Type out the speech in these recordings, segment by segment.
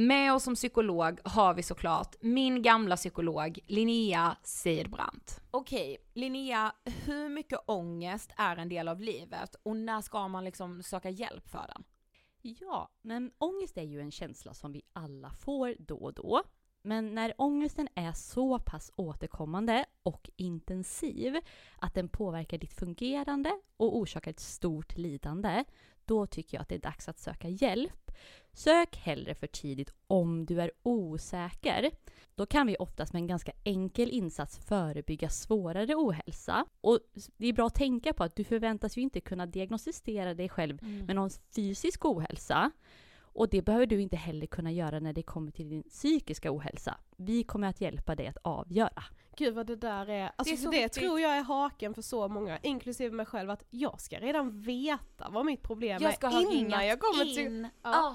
Med oss som psykolog har vi såklart min gamla psykolog Linnea Seidbrant. Okej, Linnea, hur mycket ångest är en del av livet och när ska man liksom söka hjälp för den? Ja, men ångest är ju en känsla som vi alla får då och då. Men när ångesten är så pass återkommande och intensiv att den påverkar ditt fungerande och orsakar ett stort lidande, då tycker jag att det är dags att söka hjälp. Sök hellre för tidigt om du är osäker. Då kan vi oftast med en ganska enkel insats förebygga svårare ohälsa. Och det är bra att tänka på att du förväntas ju inte kunna diagnostisera dig själv med någon fysisk ohälsa. Och det behöver du inte heller kunna göra när det kommer till din psykiska ohälsa. Vi kommer att hjälpa dig att avgöra. Gud vad det där är, alltså Det är det, tror jag är haken för så många, inklusive mig själv, att jag ska redan veta vad mitt problem Jag ska är ha innan jag kommer till... in. Ja. Ah.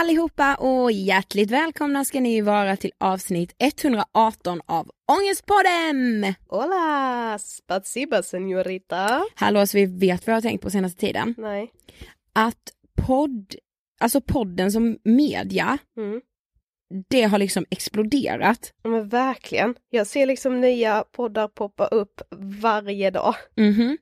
allihopa och hjärtligt välkomna ska ni vara till avsnitt 118 av Ångestpodden! Hola, spasiba señorita. Hallå, så vi vet vad jag har tänkt på senaste tiden. Nej. Att podd, alltså podden som media, Mm. det har liksom exploderat. Men verkligen. Jag ser liksom nya poddar poppa upp varje dag. Mhm.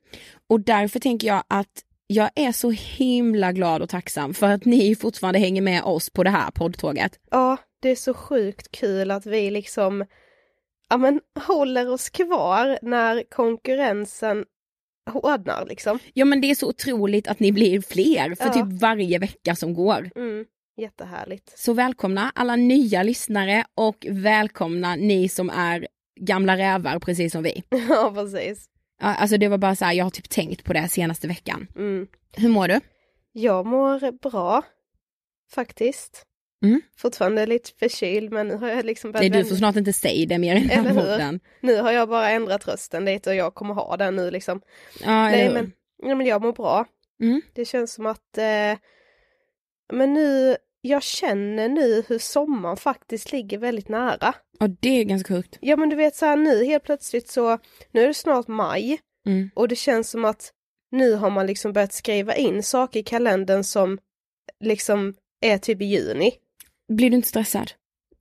Och därför tänker jag att jag är så himla glad och tacksam för att ni fortfarande hänger med oss på det här poddtåget. Ja, det är så sjukt kul att vi liksom ja, men, håller oss kvar när konkurrensen hårdnar liksom. Ja men det är så otroligt att ni blir fler för Ja. typ varje vecka som går. Mm, jättehärligt. Så välkomna alla nya lyssnare och välkomna ni som är gamla rävar precis som vi. Ja, precis. Alltså det var bara så här, jag har typ tänkt på det senaste veckan. Mm. Hur mår du? Jag mår bra, faktiskt. Mm. Fortfarande lite förkyld, men nu har jag liksom börjat Nej du får snart inte säga det mer i den här. Nu har jag bara ändrat rösten lite och jag kommer ha den nu liksom. Ja, Nej men, ja, men jag mår bra. Mm. Det känns som att, eh, men nu, jag känner nu hur sommaren faktiskt ligger väldigt nära. Ja det är ganska sjukt. Ja men du vet så här nu helt plötsligt så, nu är det snart maj Mm. och det känns som att nu har man liksom börjat skriva in saker i kalendern som liksom är typ i juni. Blir du inte stressad?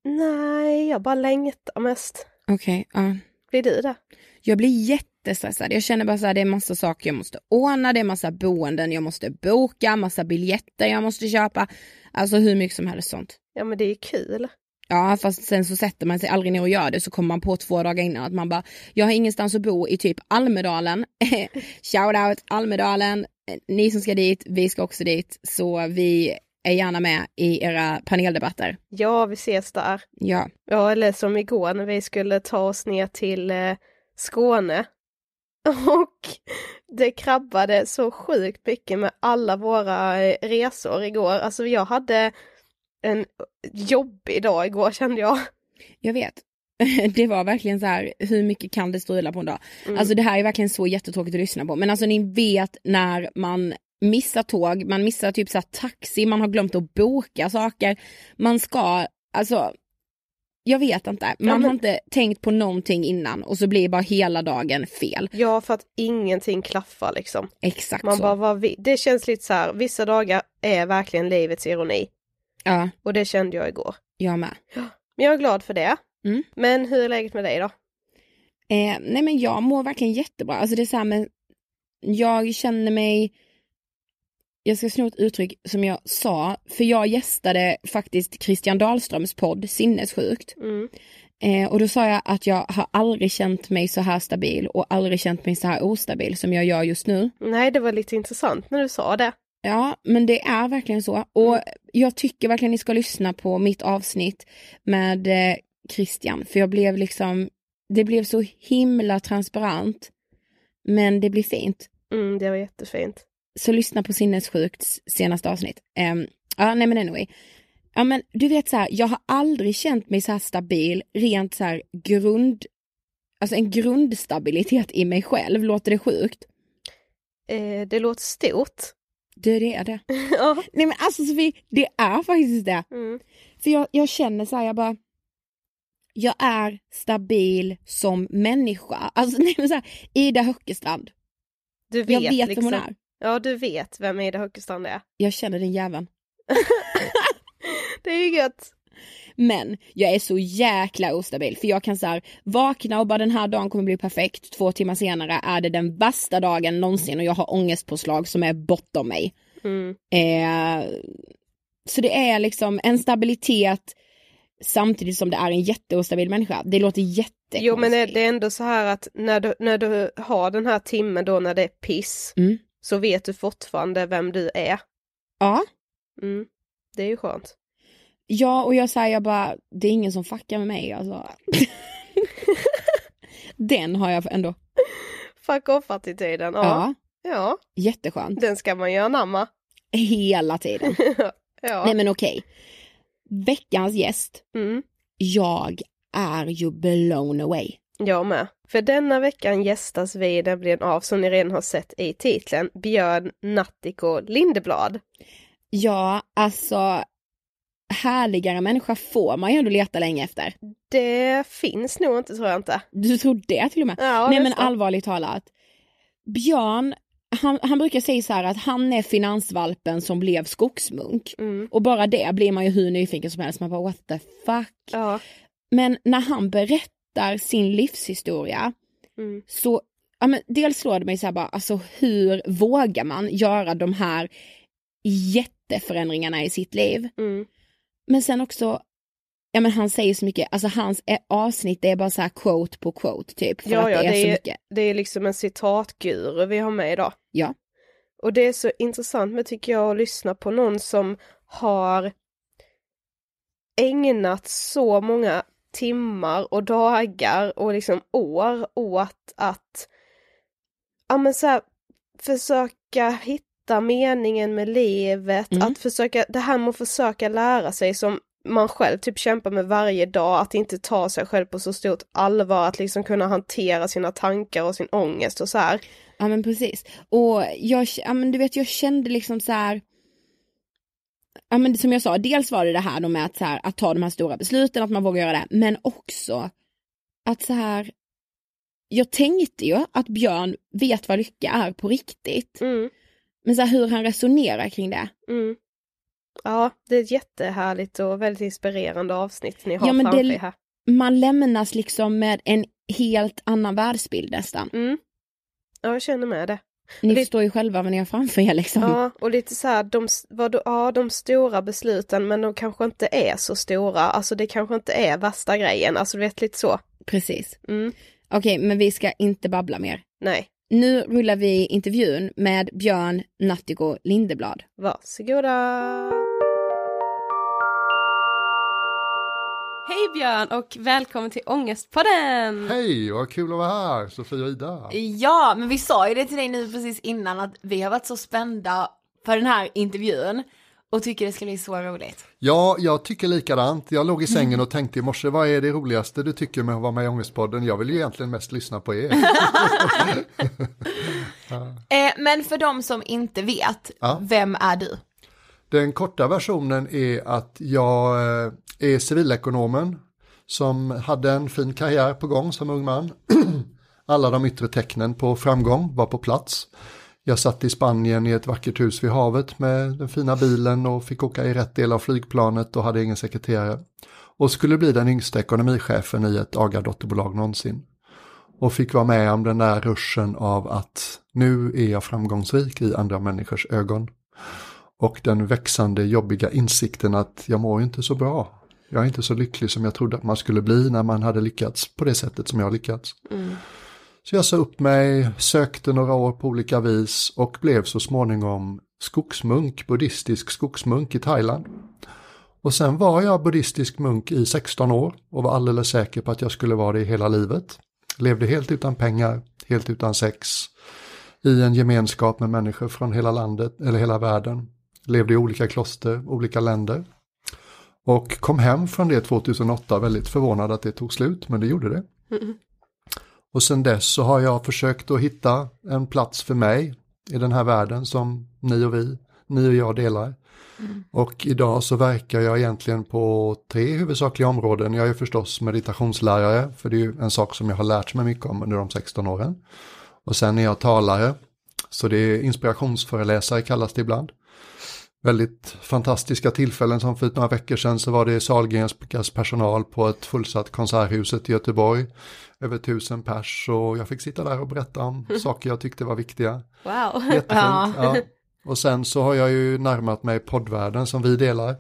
Nej, jag bara längtar mest. Okej, ja. Blir du det? Jag blir jättestressad. Jag känner bara så här, det är massa saker jag måste ordna, det är massa boenden jag måste boka, massa biljetter jag måste köpa. Alltså hur mycket som helst sånt. Ja men det är kul. Ja fast sen så sätter man sig aldrig ner och gör det så kommer man på två dagar innan att man bara, jag har ingenstans att bo i typ Almedalen. Shout out Almedalen, ni som ska dit, vi ska också dit. Så vi är gärna med i era paneldebatter. Ja, vi ses där. Ja. Ja, eller som igår när vi skulle ta oss ner till eh, Skåne. Och det krabbade så sjukt mycket med alla våra eh, resor igår. Alltså jag hade en jobbig dag igår kände jag. Jag vet. Det var verkligen så här, hur mycket kan det strula på en dag? Mm. Alltså det här är verkligen så jättetråkigt att lyssna på. Men alltså ni vet när man missar tåg, man missar typ så taxi, man har glömt att boka saker. Man ska, alltså jag vet inte, man Ja, men- har inte tänkt på någonting innan och så blir bara hela dagen fel. Ja, för att ingenting klaffar liksom. Exakt Man så. bara, vad vi... Det känns lite så här, vissa dagar är verkligen livets ironi. Ja, Och det kände jag igår. jag med. Men jag är glad för det. Mm. Men hur är läget med dig då? Eh, nej men jag mår verkligen jättebra. Alltså det är så här med, jag känner mig, jag ska sno ett uttryck som jag sa, för jag gästade faktiskt Christian Dahlströms podd Sinnessjukt. Mm. Eh, och då sa jag att jag har aldrig känt mig så här stabil och aldrig känt mig så här ostabil som jag gör just nu. Nej, det var lite intressant när du sa det. Ja, men det är verkligen så. Och jag tycker verkligen ni ska lyssna på mitt avsnitt med eh, Christian, för jag blev liksom, det blev så himla transparent. Men det blir fint. Mm, det var jättefint. Så lyssna på Sinnessjukts senaste avsnitt. Ehm, ja, nej men anyway. Ja men du vet så här, jag har aldrig känt mig så här stabil, rent så här grund, alltså en grundstabilitet i mig själv, låter det sjukt? Eh, det låter stort. Det, det är det. ja. Nej men alltså Sofie, det är faktiskt det. Mm. För jag, jag känner så här, jag bara, jag är stabil som människa. Alltså nej men så här, Ida Höckestrand, Du vet, jag vet liksom. vem hon är. Ja, du vet vem Ida Höckestrand är. Jag känner den jäveln. Det är ju gött. Men jag är så jäkla ostabil för jag kan så här, vakna och bara den här dagen kommer bli perfekt. Två timmar senare är det den värsta dagen någonsin och jag har ångestpåslag som är bortom mig. Mm. Eh, så det är liksom en stabilitet samtidigt som det är en jätteostabil människa. Det låter jättekonstigt. Jo, men det är ändå så här att när du, när du har den här timmen då när det är piss, Mm. Så vet du fortfarande vem du är. Ja, Mm. Det är ju skönt. ja och jag säger jag bara, det är ingen som fuckar med mig alltså. Den har jag ändå. Fuck off-attityden. Ja. Ja, ja, jätteskönt. den ska man ju anamma. Hela tiden. ja. Nej men okej. Veckans gäst, Mm. jag är ju blown away. Jag med. För denna veckan gästas vi nämligen av, som ni redan har sett i titeln, Björn Nattiko Lindeblad. Ja, alltså härligare människa får man ju ändå leta länge efter. Det finns nog inte tror jag inte. Du tror det till och med? Ja, Nej men nästan. allvarligt talat. Björn, han, han brukar säga så här att han är finansvalpen som blev skogsmunk. Mm. Och bara det blir man ju hur nyfiken som helst. Man bara what the fuck. Ja. Men när han berättar sin livshistoria Mm. så, ja men dels slår det mig så här bara, alltså hur vågar man göra de här jätteförändringarna i sitt liv? Mm. Men sen också, ja men han säger så mycket, alltså hans avsnitt det är bara så här quote på quote typ. För Ja, att ja, det är det så är- mycket. Det är liksom en citatguru vi har med idag. Ja. Och det är så intressant med tycker jag att lyssna på någon som har ägnat så många timmar och dagar och liksom år åt att ja men så här, försöka hitta meningen med livet, Mm. att försöka, det här med att försöka lära sig som man själv typ kämpar med varje dag, att inte ta sig själv på så stort allvar, att liksom kunna hantera sina tankar och sin ångest och så här. Ja men precis. Och jag, ja men du vet jag kände liksom så här. Ja men som jag sa, dels var det det här med att, så här, att ta de här stora besluten, att man vågar göra det, men också att så här. Jag tänkte ju att Björn vet vad lycka är på riktigt. Mm, Men så här, hur han resonerar kring det. mm. Ja, det är ett jättehärligt och väldigt inspirerande avsnitt ni har Ja, men framför det- er här. man lämnas liksom med en helt annan världsbild nästan. Mm. Ja, jag känner med det. Ni Det- förstår ju själva vad ni har framför er liksom. Ja, och lite så här, de, vad, då- ja, de stora besluten men de kanske inte är så stora, alltså det kanske inte är värsta grejen, alltså du vet lite så. Precis. Mm. Okej, men vi ska inte babbla mer. Nej, Nu rullar vi intervjun med Björn Nattigo Lindeblad. varsågoda. Hej Björn och välkommen till Ångestpodden! Hej, vad kul att vara här, Sofia och Ida. Ja, men vi sa ju det till dig nu precis innan att vi har varit så spända för den här intervjun och tycker det ska bli så roligt. Ja, jag tycker likadant. Jag låg i sängen och tänkte i morse, vad är det roligaste du tycker med att vara med i Ångestpodden? Jag vill ju egentligen mest lyssna på er. Eh, men för de som inte vet, Ja. vem är du? Den korta versionen är att jag eh, är civilekonomen som hade en fin karriär på gång som ung man. Alla de yttre tecknen på framgång var på plats. Jag satt i Spanien i ett vackert hus vid havet med den fina bilen och fick åka i rätt del av flygplanet och hade ingen sekreterare. Och skulle bli den yngsta ekonomichefen i ett AGA-dotterbolag någonsin. Och fick vara med om den där ruschen av att nu är jag framgångsrik i andra människors ögon. Och den växande jobbiga insikten att jag mår ju inte så bra. Jag är inte så lycklig som jag trodde att man skulle bli när man hade lyckats på det sättet som jag har lyckats. Så jag sa upp mig, sökte några år på olika vis och blev så småningom skogsmunk, buddhistisk skogsmunk i Thailand. Och sen var jag buddhistisk munk i 16 år och var alldeles säker på att jag skulle vara det i hela livet. Levde helt utan pengar, helt utan sex, i en gemenskap med människor från hela landet, eller hela världen. Levde i olika kloster, olika länder. Och kom hem från det 2008 väldigt förvånad att det tog slut, men det gjorde det. Och sen dess så har jag försökt att hitta en plats för mig i den här världen som ni och vi, ni och jag delar. Och idag så verkar jag egentligen på tre huvudsakliga områden. Jag är förstås meditationslärare, för det är ju en sak som jag har lärt mig mycket om under de 16 åren. Och sen är jag talare, så det är inspirationsföreläsare kallas det ibland. Väldigt fantastiska tillfällen som för några veckor sedan så var det Sahlgrens personal på ett fullsatt konserthuset i Göteborg. Över tusen pers och jag fick sitta där och berätta om saker jag tyckte var viktiga. Wow. Jättefint. Ja. Och sen så har jag ju närmat mig poddvärlden som vi delar.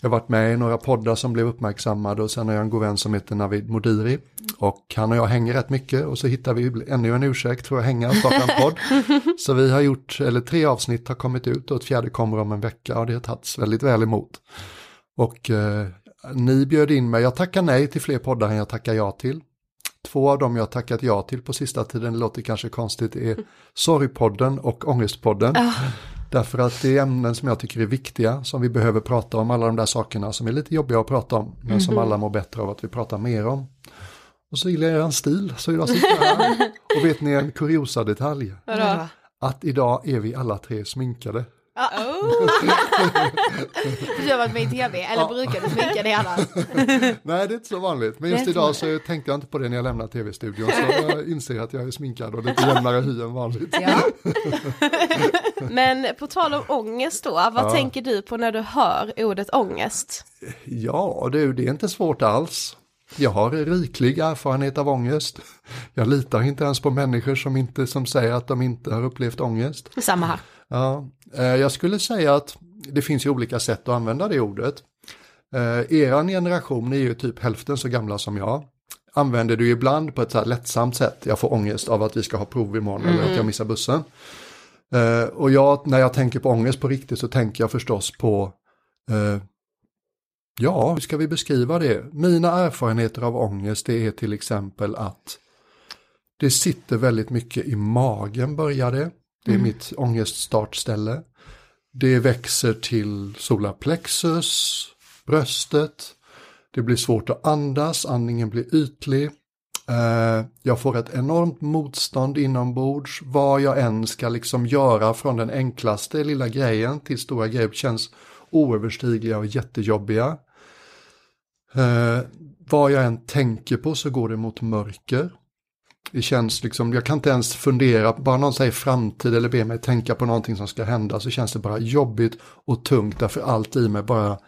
Jag har varit med i några poddar som blev uppmärksammade och sen har jag en god vän som heter Navid Modiri. Och han och jag hänger rätt mycket och så hittar vi ännu en ursäkt för att hänga och starta en podd. så vi har gjort, eller tre avsnitt har kommit ut och ett fjärde kommer om en vecka och det har tagits väldigt väl emot. Och eh, ni bjöd in mig, jag tackar nej till fler poddar än jag tackar ja till. Två av dem jag tackat ja till på sista tiden, det låter kanske konstigt, är Sorgpodden och Ångestpodden. Därför att det är ämnen som jag tycker är viktiga, som vi behöver prata om, alla de där sakerna som är lite jobbiga att prata om, men som alla mår bättre av att vi pratar mer om. Och så gillar jag en stil, så idag sitter jag här. Och vet ni en kuriosa detalj? Vadå? Att idag är vi alla tre sminkade. Du har varit med i tv, eller brukar du sminka dig annars? Nej, det är inte så vanligt. Men just idag så tänkte jag inte på det när jag lämnade tv-studion. Så jag inser att jag är sminkad och lite jämnare hy än vanligt. Ja. Men på tal om ångest då, vad Ja. tänker du på när du hör ordet ångest? Ja, du, det är inte svårt alls. Jag har riklig erfarenhet av ångest. Jag litar inte ens på människor som, inte, som säger att de inte har upplevt ångest. Samma här. Ja, eh, jag skulle säga att det finns ju olika sätt att använda det ordet. Eh, eran generation är ju typ hälften så gamla som jag. Använder du ibland på ett så här lättsamt sätt. Jag får ångest av att vi ska ha prov imorgon eller att jag missar bussen. Eh, och jag, när jag tänker på ångest på riktigt så tänker jag förstås på Ja, hur ska vi beskriva det? Mina erfarenheter av ångest det är till exempel att det sitter väldigt mycket i magen börjar det. Det är mitt ångeststartställe. Det växer till solarplexus, bröstet. Det blir svårt att andas, andningen blir ytlig. Eh, Jag får ett enormt motstånd inombords. Vad jag än ska liksom göra från den enklaste lilla grejen till stora grejer känns oöverstigliga och jättejobbiga. Eh, vad jag än tänker på så går det mot mörker. Det känns liksom, jag kan inte ens fundera, bara någon säger framtid eller ber mig tänka på någonting som ska hända så känns det bara jobbigt och tungt därför allt i mig bara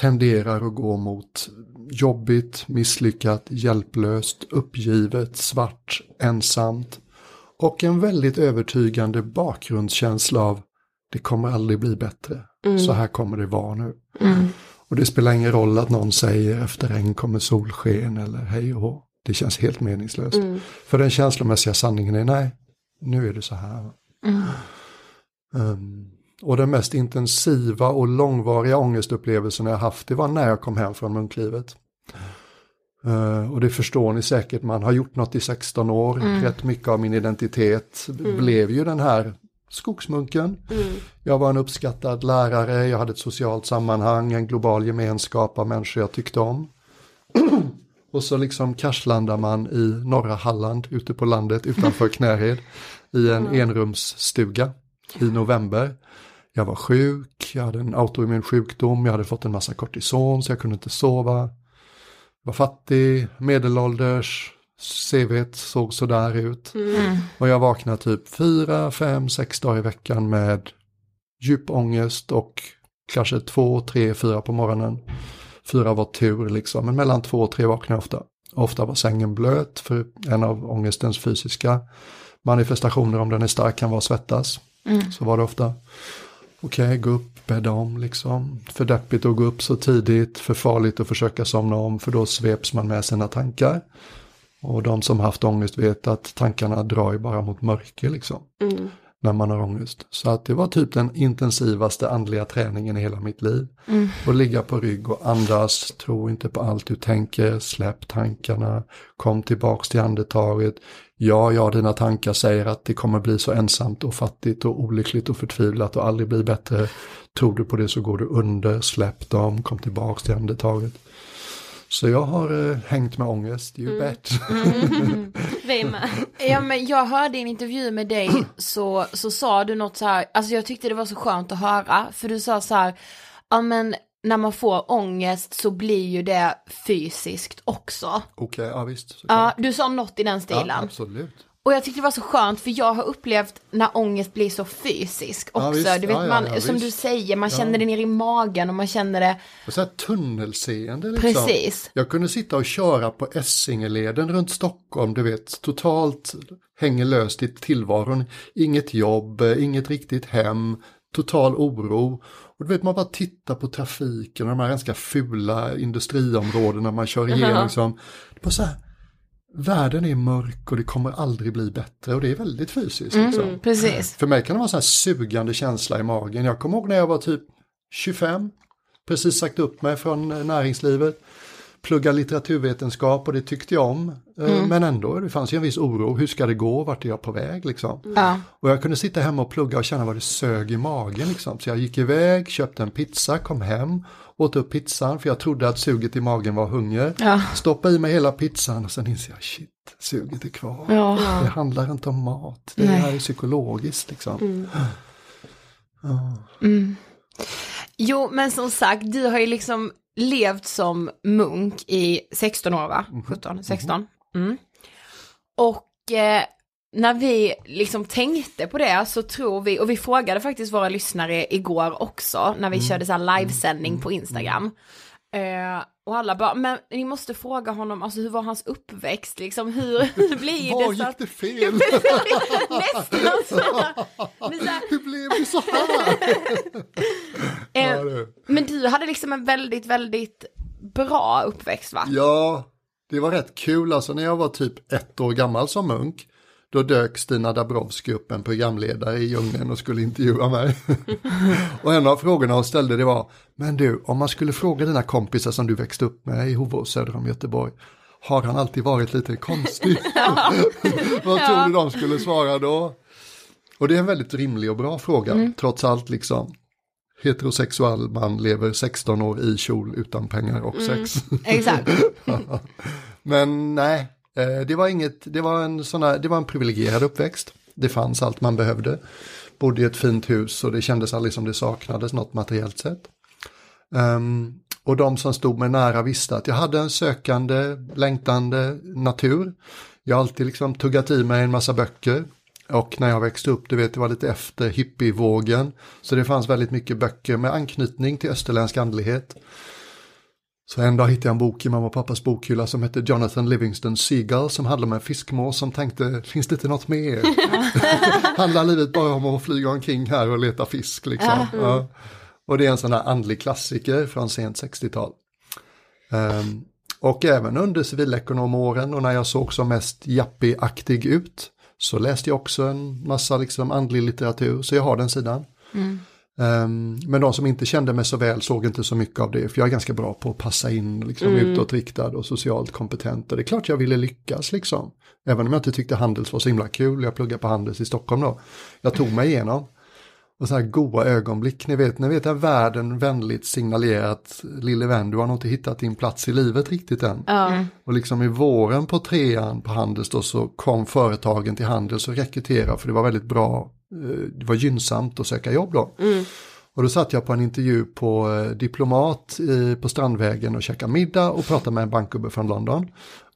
tenderar att gå mot jobbigt, misslyckat, hjälplöst, uppgivet, svart, ensamt och en väldigt övertygande bakgrundskänsla av det kommer aldrig bli bättre. Mm. Så här kommer det vara nu. Mm. Och det spelar ingen roll att någon säger efter regn kommer solsken eller hej och hå. Det känns helt meningslöst. Mm. För den känslomässiga sanningen är nej, nu är det så här. Mm. Um, och den mest intensiva och långvariga ångestupplevelsen jag haft det var när jag kom hem från munklivet. Uh, och det förstår ni säkert, man har gjort något i 16 år, Mm. rätt mycket av min identitet Mm. blev ju den här skogsmunken. Mm. Jag var en uppskattad lärare, jag hade ett socialt sammanhang, en global gemenskap av människor jag tyckte om. Och så liksom kraschlandar man i norra Halland ute på landet utanför Knäred i en enrumsstuga i november. Jag var sjuk, jag hade en autoimmun sjukdom, jag hade fått en massa kortison så jag kunde inte sova. Var fattig, medelålders, CVt såg sådär ut. Mm. Och jag vaknade typ fyra, fem, sex dagar i veckan med djup ångest och kanske två, tre, fyra på morgonen. Fyra var tur liksom, men mellan två och tre vaknade jag ofta. Ofta var sängen blöt för en av ångestens fysiska manifestationer om den är stark kan vara svettas. Mm. Så var det ofta. Okej, gå upp, bädda om liksom. För deppigt att gå upp så tidigt, för farligt att försöka somna om för då sveps man med sina tankar. Och de som haft ångest vet att tankarna drar ju bara mot mörker liksom. Mm. När man har ångest. Så att det var typ den intensivaste andliga träningen i hela mitt liv. Mm. Att ligga på rygg och andas, tro inte på allt du tänker, släpp tankarna, kom tillbaks till andetaget. Ja, ja, dina tankar säger att det kommer bli så ensamt och fattigt och olyckligt och förtvivlat och aldrig bli bättre. Tror du på det så går du under, släpp dem, kom tillbaks till andetaget. Så jag har eh, hängt med ångest, you bet. Mm. Vi med. Ja men jag hörde i en intervju med dig så, så sa du något så här, alltså jag tyckte det var så skönt att höra, för du sa så här, ja men när man får ångest så blir ju det fysiskt också. Okej, ja visst. Ja, du sa något i den stilen. Ja, absolut. Och jag tyckte det var så skönt för jag har upplevt när ångest blir så fysisk också. Ja. Du vet, Ja, ja, man, som visst. du säger, man känner det ner i magen och man känner det, Och så här tunnelseende liksom. Precis. Jag kunde sitta och köra på Essingeleden runt Stockholm, du vet, totalt hänger löst i tillvaron. Inget jobb, inget riktigt hem, total oro. Och du vet, man bara tittar på trafiken och de här ganska fula industriområdena man kör igenom. Liksom. Det bara så här, världen är mörk och det kommer aldrig bli bättre och det är väldigt fysiskt. Liksom. mm, precis. För mig kan det vara en sån här sugande känsla i magen. Jag kommer ihåg när jag var typ 25, precis sagt upp mig från eh, näringslivet, plugga litteraturvetenskap och det tyckte jag om. Eh, Mm. Men ändå, det fanns ju en viss oro, hur ska det gå, vart är jag på väg liksom. Ja. Och jag kunde sitta hemma och plugga och känna vad det sög i magen liksom. Så jag gick iväg, köpte en pizza, kom hem, åt upp pizzan för jag trodde att suget i magen var hunger. Ja. Stoppade i mig hela pizzan och sen inser jag shit, suget är kvar. Ja. Det handlar inte om mat, det Nej. här är psykologiskt liksom. Ja. Mm. Jo, men som sagt, du har ju liksom levt som munk i 16 år va? 17, 16. Mm. Och eh, när vi liksom tänkte på det så tror vi, och vi frågade faktiskt våra lyssnare igår också, när vi körde så här livesändning på Instagram. Eh, och alla bara, men ni måste fråga honom, alltså hur var hans uppväxt liksom, hur, hur blir Var det? så gick att- det fel? Nästan så. Här, Hur blev det så här? eh, Ja. Men du hade liksom en väldigt, väldigt bra uppväxt va? Ja, det var rätt kul. Alltså när jag var typ ett år gammal som munk, då dök Stina Dabrowski upp, en programledare i djungeln och skulle intervjua mig. och en av frågorna hon ställde det var, men du, om man skulle fråga dina kompisar som du växte upp med i Hovås söder om Göteborg, har han alltid varit lite konstig? Vad tror du de skulle svara då? Och det är en väldigt rimlig och bra fråga, trots allt liksom. Heterosexuell man lever 16 år i kjol utan pengar och sex. Exakt. Men nej, Eh, det var inget, det var en sån här, det var en privilegierad uppväxt. Det fanns allt man behövde. Bodde i ett fint hus och det kändes aldrig som det saknades något materiellt sett. Um, ehm, och de som stod mig nära visste att jag hade en sökande, längtande natur. Jag har alltid liksom tuggat i mig en massa böcker. Och när jag växte upp, du vet, det var lite efter hippievågen. Så det fanns väldigt mycket böcker med anknytning till österländsk andlighet. Så en dag hittade jag en bok i mamma och pappas bokhylla som hette Jonathan Livingston Seagull som handlar om en fiskmås som tänkte, finns det inte något mer? Handlar livet bara om att flyga omkring här och leta fisk liksom? Ja. Och det är en sån där andlig klassiker från sent 60-tal. Ehm, och även under civilekonomåren och när jag såg som mest jappig-aktig ut så läste jag också en massa liksom andlig litteratur, så jag har den sidan. Ehm, men de som inte kände mig så väl såg inte så mycket av det, för jag är ganska bra på att passa in, liksom utåtriktad och socialt kompetent. Och det är klart jag ville lyckas liksom. Även om jag inte tyckte Handels var så himla kul, jag pluggade på Handels i Stockholm då. Jag tog mig igenom. Och så här goa ögonblick, ni vet, ni vet att världen vänligt signalerar att lille vän, du har nog inte hittat din plats i livet riktigt än. Ja. Och liksom i våren på trean på Handels då så kom företagen till Handels och rekryterade för det var väldigt bra, det var gynnsamt att söka jobb då. Och då satt jag på en intervju på eh, Diplomat i, på Strandvägen och käkade middag och pratade med en bankgubbe från London.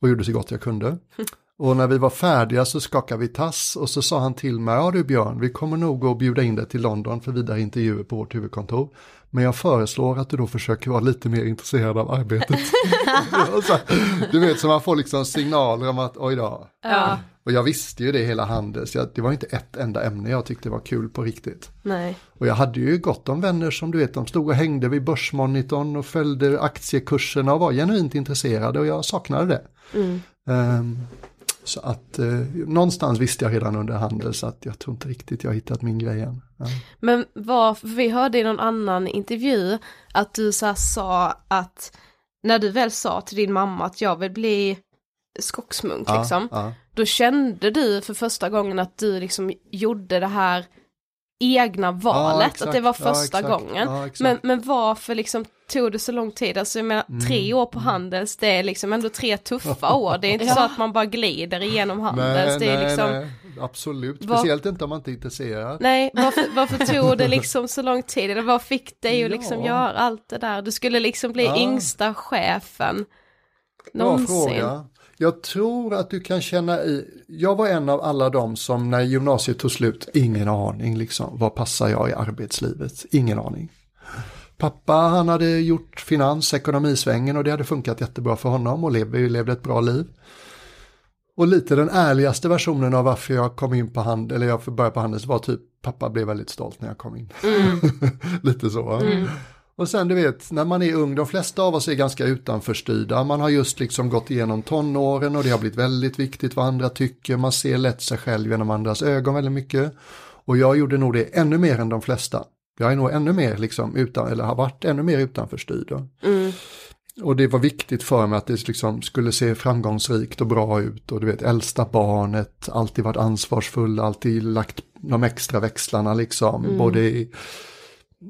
Och gjorde så gott jag kunde. Och när vi var färdiga så skakade vi tass och så sa han till mig, ja du Björn, vi kommer nog att bjuda in dig till London för vidare intervjuer på vårt huvudkontor. Men jag föreslår att du då försöker vara lite mer intresserad av arbetet. Du vet, så man får liksom signaler om att, oj då. Ja. Och jag visste ju det hela Handels, jag, det var inte ett enda ämne jag tyckte var kul på riktigt. Nej. Och jag hade ju gott om vänner som du vet, de stod och hängde vid börsmonitorn och följde aktiekurserna och var genuint intresserade och jag saknade det. Ehm, så att eh, någonstans visste jag redan under Handels att jag tror inte riktigt jag har hittat min grej än. Ja. Men vad, vi hörde i någon annan intervju att du så sa att när du väl sa till din mamma att jag vill bli skogsmunk Ja, liksom, ja. då kände du för första gången att du liksom gjorde det här egna valet, att det var första gången. Men, men varför liksom tog det så lång tid? Alltså jag menar, Mm. tre år på Handels, det är liksom ändå tre tuffa år. Det är inte så att man bara glider igenom Handels. det är liksom, nej, absolut. Vad- Speciellt inte om man inte är intresserad. Nej, varför, varför tog det liksom så lång tid? Eller vad fick dig att Ja. liksom göra allt det där? Du skulle liksom bli Ja. yngsta chefen Bra någonsin. fråga. Jag tror att du kan känna i, jag var en av alla de som när gymnasiet tog slut, ingen aning liksom, vad passar jag i arbetslivet? Ingen aning. Pappa han hade gjort finans, ekonomisvängen och det hade funkat jättebra för honom och levde, levde ett bra liv. Och lite den ärligaste versionen av varför jag kom in på hand, eller jag började på Handels var typ pappa blev väldigt stolt när jag kom in. lite så. va? Och sen du vet, när man är ung, de flesta av oss är ganska utanförstyrda. Man har just liksom gått igenom tonåren och det har blivit väldigt viktigt vad andra tycker. Man ser lätt sig själv genom andras ögon väldigt mycket. Och jag gjorde nog det ännu mer än de flesta. Jag är nog ännu mer liksom utan, eller har varit ännu mer utanförstyrd. då. Och det var viktigt för mig att det liksom skulle se framgångsrikt och bra ut. Och du vet, äldsta barnet, alltid varit ansvarsfull, alltid lagt de extra växlarna liksom. Både i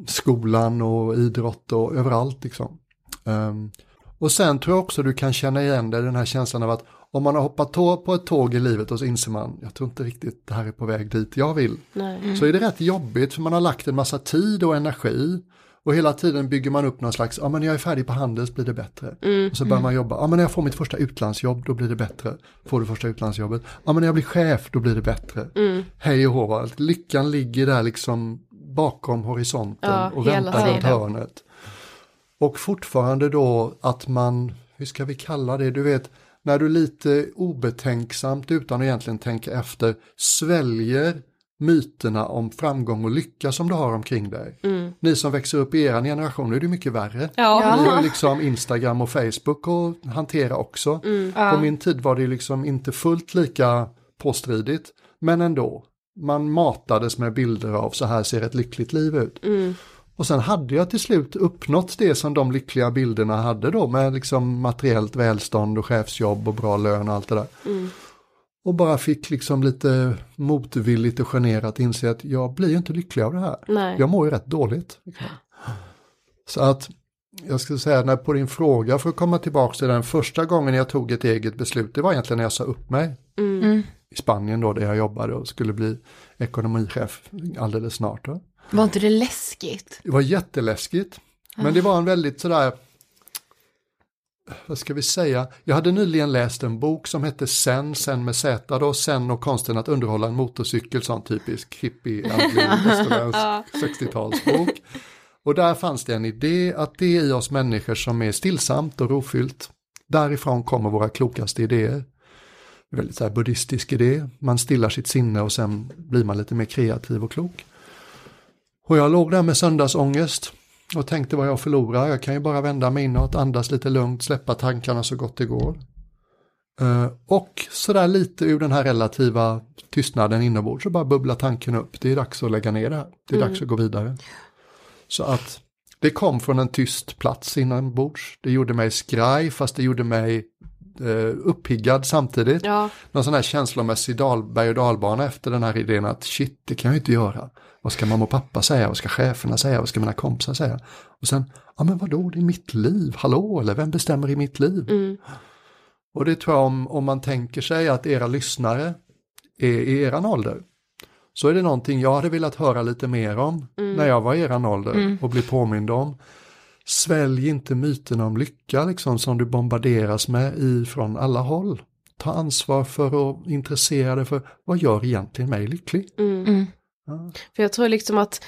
skolan och idrott och överallt liksom. Ehm, och sen tror jag också du kan känna igen dig den här känslan av att om man har hoppat tå på ett tåg i livet och så inser man, jag tror inte riktigt det här är på väg dit jag vill. Nej. Så är det rätt jobbigt för man har lagt en massa tid och energi. Och hela tiden bygger man upp någon slags, ja men när jag är färdig på Handels blir det bättre. Och så börjar man jobba, ja men när jag får mitt första utlandsjobb då blir det bättre. Får du första utlandsjobbet, ja men när jag blir chef då blir det bättre. Hej och hå, lyckan ligger där liksom bakom horisonten Ja, och väntar runt hörnet. Och fortfarande då att man, hur ska vi kalla det, du vet, när du lite obetänksamt utan att egentligen tänka efter sväljer myterna om framgång och lycka som du har omkring dig. Ni som växer upp i er generation, nu är det mycket värre. Ja. Ni har liksom Instagram och Facebook att hantera också. På min tid var det liksom inte fullt lika påstridigt, men ändå. Man matades med bilder av så här ser ett lyckligt liv ut. Och sen hade jag till slut uppnått det som de lyckliga bilderna hade då med liksom materiellt välstånd och chefsjobb och bra lön och allt det där. Och bara fick liksom lite motvilligt och generat inse att jag blir inte lycklig av det här. Nej. Jag mår ju rätt dåligt. Så att jag skulle säga när på din fråga för att komma tillbaka till den första gången jag tog ett eget beslut, det var egentligen när jag sa upp mig. I Spanien då där jag jobbade och skulle bli ekonomichef alldeles snart. Då. Var inte det läskigt? Det var jätteläskigt. Men det var en väldigt sådär, vad ska vi säga, jag hade nyligen läst en bok som hette Sen, Sen med Z då, Sen och konsten att underhålla en motorcykel, sån typisk hippie, andlig, västerländsk 60-talsbok. Och där fanns det en idé att det är i oss människor som är stillsamt och rofyllt. Därifrån kommer våra klokaste idéer. Väldigt så här buddhistisk idé, man stillar sitt sinne och sen blir man lite mer kreativ och klok. Och jag låg där med söndagsångest och tänkte vad jag förlorar, jag kan ju bara vända mig inåt, andas lite lugnt, släppa tankarna så gott det går. Uh, och sådär lite ur den här relativa tystnaden inombords så bara bubblar tanken upp, det är dags att lägga ner det här, det är Mm. dags att gå vidare. Så att det kom från en tyst plats inombords, det gjorde mig skraj fast det gjorde mig uh, uppiggad samtidigt. Ja. Någon sån här känslomässig dal, berg och dalbana efter den här idén att shit, det kan jag inte göra. Vad ska mamma och pappa säga? Vad ska cheferna säga? Vad ska mina kompisar säga? Och sen, ja men vadå, det är mitt liv, hallå, eller vem bestämmer i mitt liv? Mm. Och det tror jag om, om man tänker sig att era lyssnare är i eran ålder, så är det någonting jag hade velat höra lite mer om Mm. när jag var i eran ålder Mm. och bli påmind om. Svälj inte myten om lycka liksom som du bombarderas med ifrån alla håll. Ta ansvar för att intressera dig för vad gör egentligen mig lycklig? Mm. För jag tror liksom att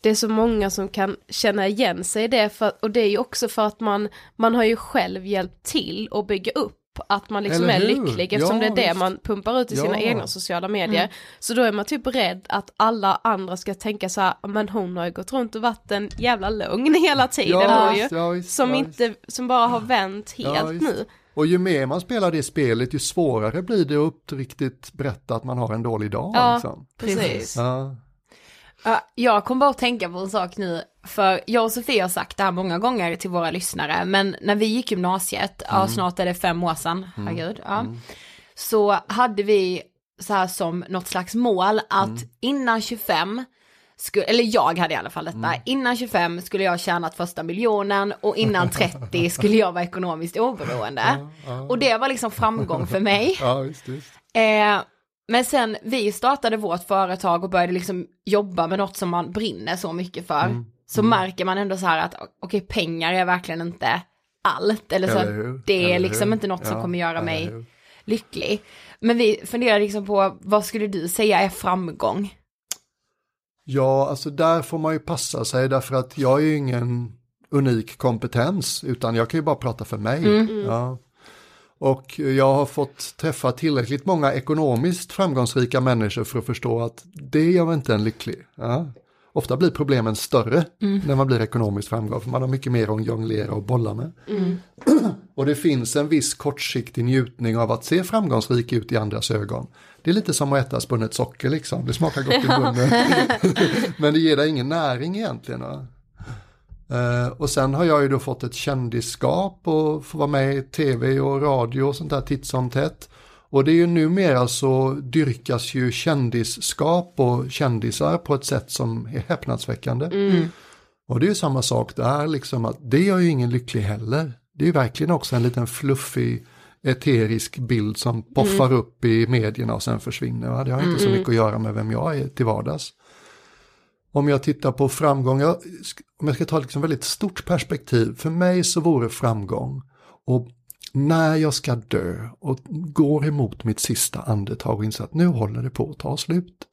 det är så många som kan känna igen sig i det för, och det är ju också för att man, man har ju själv hjälpt till att bygga upp att man liksom är lycklig eftersom Ja, det är det visst. man pumpar ut i sina Ja. egna sociala medier. Mm. Så då är man typ rädd att alla andra ska tänka så här, men hon har ju gått runt och varit en jävla lögn hela tiden Ja, ju. visst, ja, visst, som ja, inte, som bara har vänt Ja, helt visst. nu. Och ju mer man spelar det spelet, ju svårare blir det att uppriktigt berätta att man har en dålig dag. Ja, liksom. precis. Ja. Ja, jag kom bara att tänka på en sak nu, för jag och Sofie har sagt det här många gånger till våra lyssnare, men när vi gick gymnasiet, ja Mm. snart är det fem år sedan, Mm. herregud, ja, så hade vi så här som något slags mål att innan 25, skulle, eller jag hade i alla fall detta, innan 25 skulle jag tjänat första miljonen och innan 30 skulle jag vara ekonomiskt oberoende. Och det var liksom framgång för mig. Ja, visst, visst. Eh, men sen vi startade vårt företag och började liksom jobba med något som man brinner så mycket för. Mm. Så märker man ändå så här att okej pengar är verkligen inte allt. Eller så Eller det är liksom hur? inte något som Ja, kommer göra mig hur? lycklig. Men vi funderar liksom på vad skulle du säga är framgång? Ja, alltså där får man ju passa sig därför att jag är ju ingen unik kompetens utan jag kan ju bara prata för mig. Mm. Ja. Och jag har fått träffa tillräckligt många ekonomiskt framgångsrika människor för att förstå att det gör inte en lycklig. Ja. Ofta blir problemen större Mm. när man blir ekonomiskt framgångsrik för man har mycket mer att jonglera och bolla med. Mm. Och det finns en viss kortsiktig njutning av att se framgångsrik ut i andras ögon. Det är lite som att äta spunnet socker liksom, det smakar gott i munnen. Men det ger dig ingen näring egentligen. Va? Eh, och sen har jag ju då fått ett kändisskap och får vara med i tv och radio och sånt där titt som tätt. Och det är ju numera så dyrkas ju kändisskap och kändisar på ett sätt som är häpnadsväckande. Mm. Och det är ju samma sak där, liksom att det gör ju ingen lycklig heller. Det är ju verkligen också en liten fluffig eterisk bild som poffar Mm. upp i medierna och sen försvinner. Va? Det har inte så Mm. mycket att göra med vem jag är till vardags. Om jag tittar på framgång, jag, om jag ska ta liksom väldigt stort perspektiv, för mig så vore framgång och när jag ska dö och går emot mitt sista andetag och inser att nu håller det på att ta slut.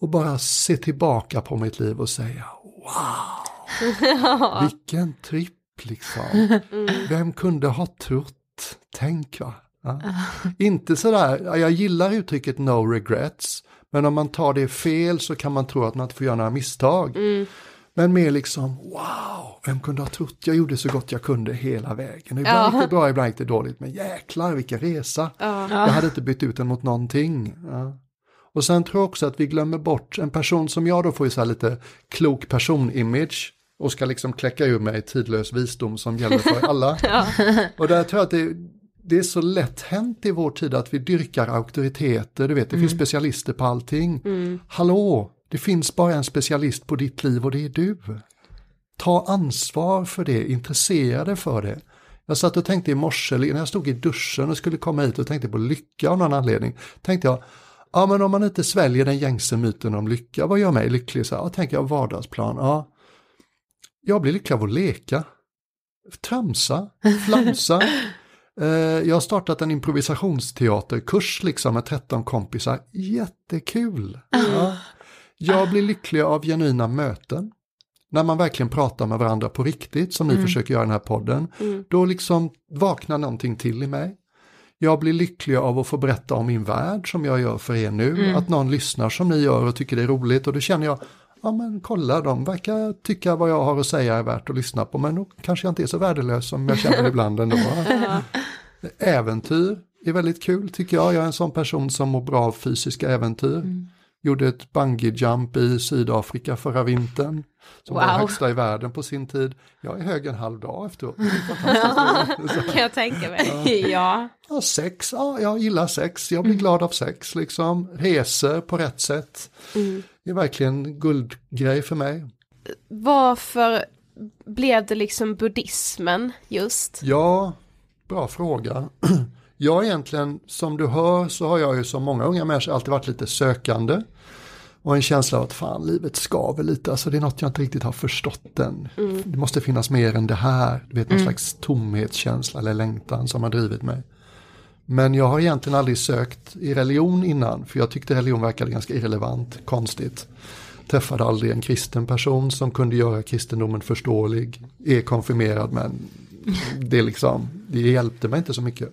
Och bara se tillbaka på mitt liv och säga wow, vilken tripp liksom. Vem kunde ha trott? Tänk va. Ja. Inte sådär, ja, jag gillar uttrycket no regrets, men om man tar det fel så kan man tro att man inte får göra några misstag. Men mer liksom, wow, vem kunde ha trott jag gjorde så gott jag kunde hela vägen. Ibland Ja. gick det bra, ibland gick det dåligt, men jäklar vilken resa. Ja. Jag hade inte bytt ut den mot någonting. Ja. Och sen tror jag också att vi glömmer bort en person som jag då får ju så här lite klok person-image och ska liksom kläcka ur mig tidlös visdom som gäller för alla. Och där tror jag att det, det är så lätt hänt i vår tid att vi dyrkar auktoriteter, du vet det finns Mm. specialister på allting. Mm. Hallå, det finns bara en specialist på ditt liv och det är du. Ta ansvar för det, intressera dig för det. Jag satt och tänkte i morse, när jag stod i duschen och skulle komma hit och tänkte på lycka av någon anledning, tänkte jag, ja men om man inte sväljer den gängse myten om lycka, vad gör mig lycklig? Så här, ja, tänker jag vardagsplan, ja. Jag blir lycklig av att leka, tramsa, flamsa. Eh, jag har startat en improvisationsteaterkurs liksom med 13 kompisar, jättekul. Ja. Jag blir lycklig av genuina möten. när man verkligen pratar med varandra på riktigt, som ni Mm. försöker göra i den här podden, Mm. då liksom vaknar någonting till i mig. Jag blir lycklig av att få berätta om min värld som jag gör för er nu, Mm. att någon lyssnar som ni gör och tycker det är roligt och då känner jag, ja men kolla, de verkar tycka vad jag har att säga är värt att lyssna på, men då kanske jag inte är så värdelös som jag känner ibland ändå. Äventyr är väldigt kul tycker jag. Jag är en sån person som mår bra av fysiska äventyr. Mm. Gjorde ett bungee jump i Sydafrika förra vintern. Som var Wow. högsta i världen på sin tid. Jag är hög en halv dag efteråt. Fantastiskt. kan jag tänka mig. ja. Ja, sex, ja, jag gillar sex, jag blir glad av sex liksom. Resor på rätt sätt. Mm. Det är verkligen en guldgrej för mig. Varför blev det liksom buddhismen just? Ja, bra fråga. Jag egentligen, som du hör, så har jag ju som många unga människor alltid varit lite sökande. Och en känsla av att fan, livet skaver lite, alltså det är något jag inte riktigt har förstått än. Mm. Det måste finnas mer än det här, du vet någon Mm. slags tomhetskänsla eller längtan som har drivit mig. Men jag har egentligen aldrig sökt i religion innan, för jag tyckte religion verkade ganska irrelevant, konstigt. Träffade aldrig en kristen person som kunde göra kristendomen förståelig, är konfirmerad men det, liksom, det hjälpte mig inte så mycket.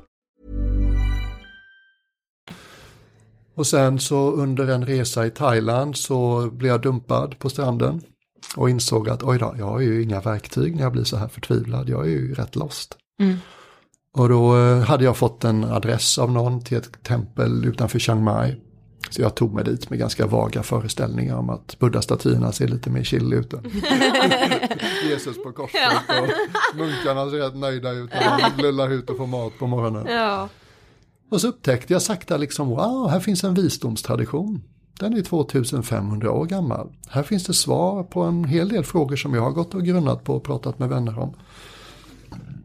Och sen så under en resa i Thailand så blev jag dumpad på stranden och insåg att oj då, jag har ju inga verktyg när jag blir så här förtvivlad, jag är ju rätt lost. Mm. Och då eh, hade jag fått en adress av någon till ett tempel utanför Chiang Mai. Så jag tog mig dit med ganska vaga föreställningar om att buddha-statyerna ser lite mer chill ut. Jesus på korset och munkarna ser rätt nöjda ut och de lullar ut och får mat på morgonen. Ja. Och så upptäckte jag sakta liksom, wow, här finns en visdomstradition. Den är 2500 år gammal. Här finns det svar på en hel del frågor som jag har gått och grunnat på och pratat med vänner om.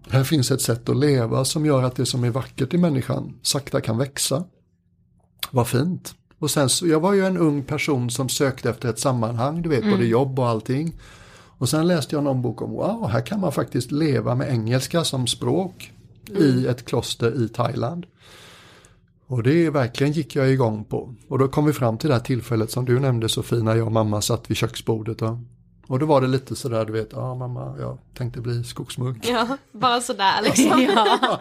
Här finns ett sätt att leva som gör att det som är vackert i människan sakta kan växa. Vad fint. Och sen så, jag var ju en ung person som sökte efter ett sammanhang, du vet, Mm. både jobb och allting. Och sen läste jag någon bok om, wow, här kan man faktiskt leva med engelska som språk i ett kloster i Thailand. Och det verkligen gick jag igång på. Och då kom vi fram till det här tillfället som du nämnde Sofie, när jag och mamma satt vid köksbordet. Och, och då var det lite sådär, du vet, ja mamma, jag tänkte bli skogsmunk. Ja, bara sådär liksom. Ja.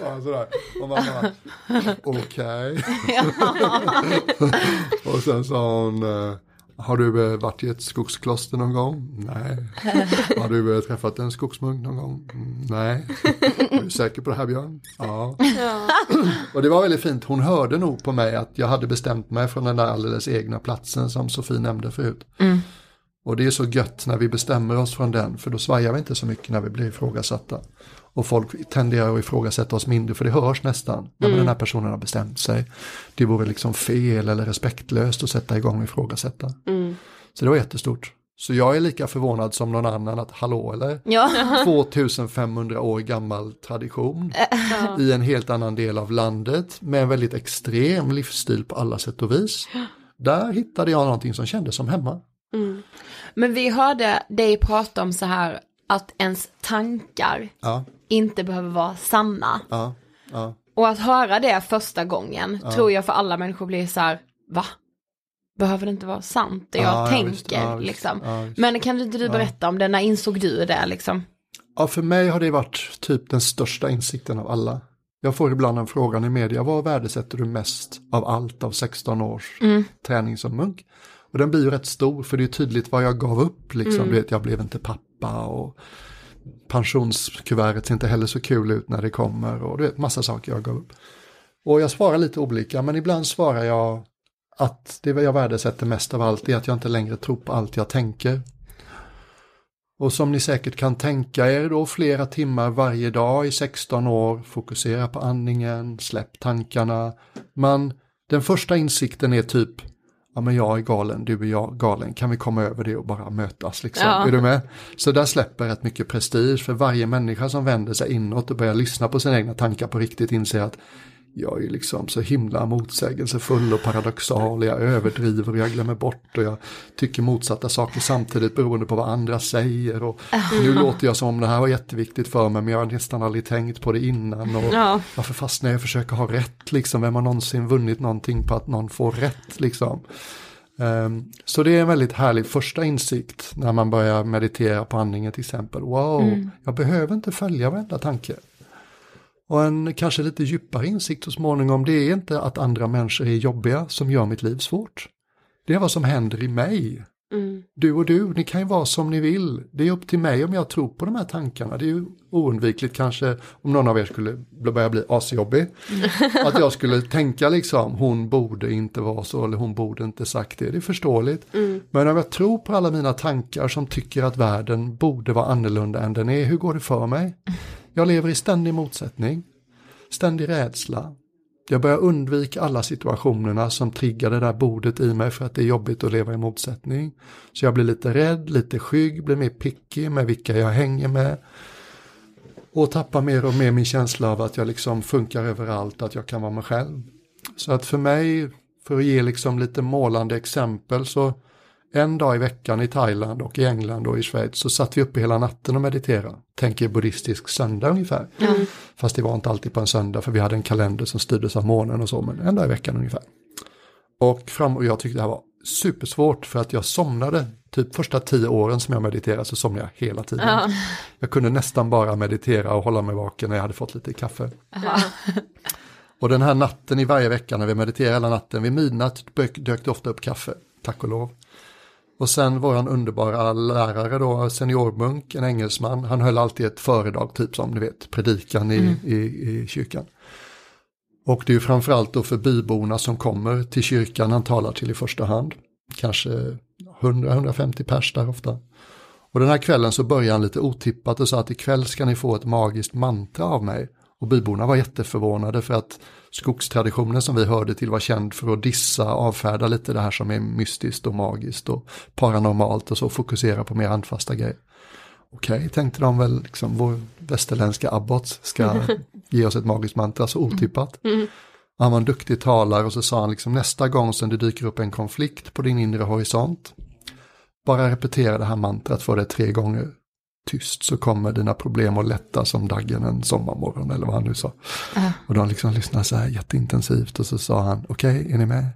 Ja, sådär. Och mamma, okej. Och sen sa hon, eh, har du eh, varit i ett skogskloster någon gång? Nej. Har du eh, träffat en skogsmunk någon gång? Mm, Nej. Är du säker på det här Björn? Ja. Och det var väldigt fint, hon hörde nog på mig att jag hade bestämt mig från den där alldeles egna platsen som Sofie nämnde förut. Mm. Och det är så gött när vi bestämmer oss från den, för då svajar vi inte så mycket när vi blir ifrågasatta. Och folk tenderar att ifrågasätta oss mindre, för det hörs nästan. När Mm. den här personen har bestämt sig. Det vore liksom fel eller respektlöst att sätta igång och ifrågasätta. Mm. Så det var jättestort. Så jag är lika förvånad som någon annan att hallå eller? Ja. 2500 år gammal tradition Ja. i en helt annan del av landet med en väldigt extrem livsstil på alla sätt och vis. Där hittade jag någonting som kändes som hemma. Mm. Men vi hörde dig prata om så här att ens tankar Ja, inte behöver vara sanna. ja, ja. Och att höra det första gången Ja. tror jag för alla människor blir så här, va? Behöver det inte vara sant det jag Ja, ja, tänker visst. Visst. liksom. Men kan inte du berätta om det, när insåg du det liksom? Ja, för mig har det varit typ den största insikten av alla. Jag får ibland en frågan i media, vad värdesätter du mest av allt av 16 års Mm. träning som munk? Och den blir ju rätt stor för det är tydligt vad jag gav upp liksom. Mm. Du vet, jag blev inte pappa och pensionskuvertet ser inte heller så kul ut när det kommer och du vet massa saker jag gav upp. Och jag svarar lite olika men ibland svarar jag att det jag värdesätter mest av allt är att jag inte längre tror på allt jag tänker. Och som ni säkert kan tänka er då flera timmar varje dag i 16 år, fokusera på andningen, släpp tankarna. Men den första insikten är typ, ja men jag är galen, du är jag galen, kan vi komma över det och bara mötas liksom? Ja. Är du med? Så där släpper rätt mycket prestige för varje människa som vänder sig inåt och börjar lyssna på sina egna tankar på riktigt inser att jag är liksom så himla motsägelsefull och paradoxal, jag överdriver och jag glömmer bort och jag tycker motsatta saker samtidigt beroende på vad andra säger och nu låter jag som om det här var jätteviktigt för mig men jag har nästan aldrig tänkt på det innan och Ja. varför fastnar jag och försöker ha rätt liksom, vem har någonsin vunnit någonting på att någon får rätt liksom. Ehm, så det är en väldigt härlig första insikt när man börjar meditera på andningen till exempel. Wow, jag behöver inte följa varenda tanke. Och en kanske lite djupare insikt så småningom, det är inte att andra människor är jobbiga som gör mitt liv svårt. Det är vad som händer i mig. Mm. Du och du, ni kan ju vara som ni vill. Det är upp till mig om jag tror på de här tankarna. Det är ju oundvikligt kanske om någon av er skulle börja bli asjobbig. Att jag skulle tänka liksom, hon borde inte vara så eller hon borde inte sagt det. Det är förståeligt. Men om jag tror på alla mina tankar som tycker att världen borde vara annorlunda än den är, hur går det för mig? Jag lever i ständig motsättning, ständig rädsla. Jag börjar undvika alla situationerna som triggar det där bordet i mig för att det är jobbigt att leva i motsättning. Så jag blir lite rädd, lite skygg, blir mer picky med vilka jag hänger med. Och tappar mer och mer min känsla av att jag liksom funkar överallt, att jag kan vara mig själv. Så att för mig, för att ge liksom lite målande exempel så en dag i veckan i Thailand och i England och i Schweiz så satt vi uppe hela natten och mediterade. Tänker buddhistisk söndag ungefär. Fast det var inte alltid på en söndag för vi hade en kalender som styrdes av månen och så, men en dag i veckan ungefär. Och, fram, och jag tyckte det här var supersvårt för att jag somnade, typ första tio åren som jag mediterade så somnade jag hela tiden. Ja. Jag kunde nästan bara meditera och hålla mig vaken när jag hade fått lite kaffe. Och den här natten i varje vecka när vi mediterade hela natten, vid midnatt dök, dök det ofta upp kaffe, tack och lov. Och sen våran underbara lärare då, seniormunk, en engelsman, han höll alltid ett föredrag, typ som ni vet, predikan i, i, i kyrkan. Och det är ju framförallt då för byborna som kommer till kyrkan han talar till i första hand. Kanske 100-150 pers där ofta. Och den här kvällen så började han lite otippat och sa att ikväll ska ni få ett magiskt mantra av mig. Och byborna var jätteförvånade för att skogstraditionen som vi hörde till var känd för att dissa, avfärda lite det här som är mystiskt och magiskt och paranormalt och så fokusera på mer handfasta grejer. Okej, tänkte de väl, liksom vår västerländska abbot ska ge oss ett magiskt mantra så otippat. Han var en duktig talare och så sa han liksom nästa gång som det dyker upp en konflikt på din inre horisont, bara repetera det här mantrat för det tre gånger tyst så kommer dina problem att lätta som daggen en sommarmorgon eller vad han nu sa. Och de liksom lyssnade så här jätteintensivt och så sa han, okej, är ni med?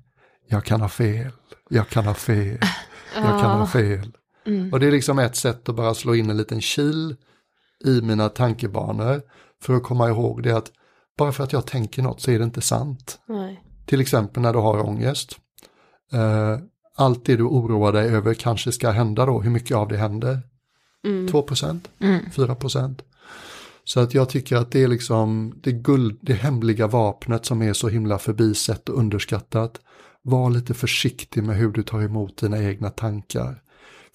Jag kan ha fel, jag kan ha fel, jag kan ha fel. Och det är liksom ett sätt att bara slå in en liten kil i mina tankebanor för att komma ihåg det att bara för att jag tänker något så är det inte sant. Nej. Till exempel när du har ångest. Eh, allt det du oroar dig över kanske ska hända då, hur mycket av det händer? 2 procent, 4 procent. Så att jag tycker att det är liksom det, guld, det hemliga vapnet som är så himla förbisett och underskattat. Var lite försiktig med hur du tar emot dina egna tankar.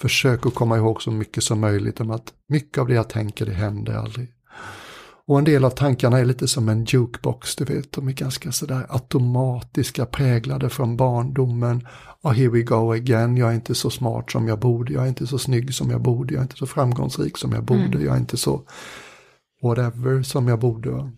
Försök att komma ihåg så mycket som möjligt om att mycket av det jag tänker det händer aldrig. Och en del av tankarna är lite som en jukebox, du vet, de är ganska sådär automatiska, präglade från barndomen. Oh, here we go again, jag är inte så smart som jag borde, jag är inte så snygg som jag borde, jag är inte så framgångsrik som jag borde, jag är inte så whatever som jag borde. va.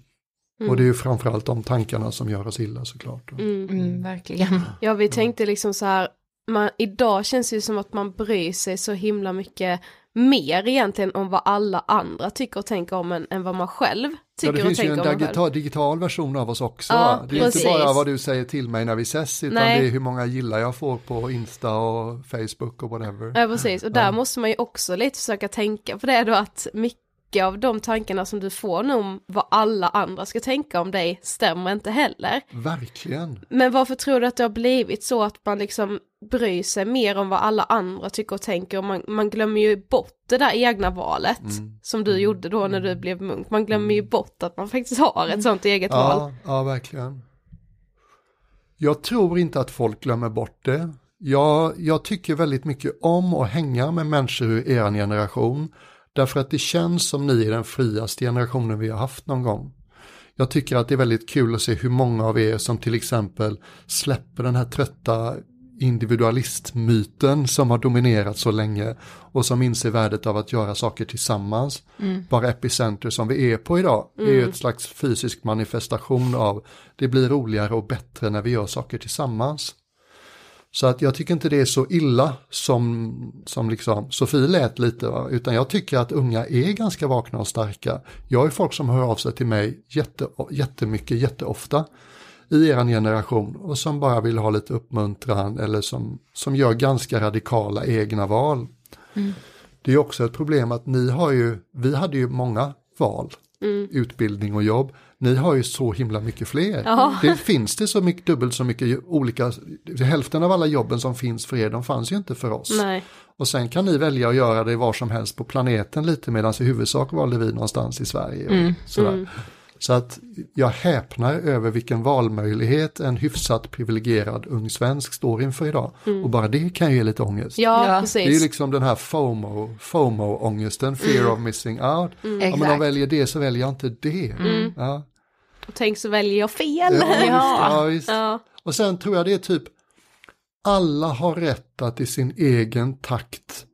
Och det är ju framförallt de tankarna som gör oss illa såklart. va. Mm, verkligen. Ja, vi tänkte liksom så här, man, idag känns det ju som att man bryr sig så himla mycket mer egentligen om vad alla andra tycker och tänker om en, än vad man själv Ja, tycker det och finns ju tänker en om en digital, digital version av oss också. Ja, det är precis. inte bara vad du säger till mig när vi ses, utan Nej. det är hur många gillar jag får på Insta och Facebook och whatever. Ja, precis. Och där Ja. måste man ju också lite försöka tänka på det då att mycket av de tankarna som du får nu om vad alla andra ska tänka om dig stämmer inte heller. Verkligen. Men varför tror du att det har blivit så att man liksom bryr sig mer om vad alla andra tycker och tänker och man, man glömmer ju bort det där egna valet Mm. som du gjorde då när du blev munk. Man glömmer ju bort att man faktiskt har ett sånt eget val. Ja, ja, verkligen. Jag tror inte att folk glömmer bort det. Jag, jag tycker väldigt mycket om att hänga med människor ur er generation. Därför att det känns som ni är den friaste generationen vi har haft någon gång. Jag tycker att det är väldigt kul att se hur många av er som till exempel släpper den här trötta individualistmyten som har dominerat så länge och som inser värdet av att göra saker tillsammans. Mm. Bara Epicenter som vi är på idag är Mm. ett slags fysisk manifestation av det blir roligare och bättre när vi gör saker tillsammans. Så att jag tycker inte det är så illa som, som liksom Sofie lät lite, va? utan jag tycker att unga är ganska vakna och starka. Jag ju folk som hör av sig till mig jätte, jättemycket, jätteofta i er generation och som bara vill ha lite uppmuntran eller som, som gör ganska radikala egna val. Mm. Det är också ett problem att ni har ju, vi hade ju många val, Mm. utbildning och jobb. Ni har ju så himla mycket fler. Ja. Det finns det så mycket, dubbelt så mycket olika, hälften av alla jobben som finns för er, de fanns ju inte för oss. Nej. Och sen kan ni välja att göra det var som helst på planeten lite medan i huvudsak valde vi någonstans i Sverige. Och Mm. sådär. Så att jag häpnar över vilken valmöjlighet en hyfsat privilegierad ung svensk står inför idag. Mm. Och bara det kan ju ge lite ångest. Ja, Det är ju liksom den här FOMO, FOMO-ångesten, fear Mm. of missing out. Mm. Ja, men de väljer det så väljer jag inte det. Mm. Ja. Och tänk så väljer jag fel. Ja, ja, visst. Ja. Och sen tror jag det är typ, alla har rätt att i sin egen takt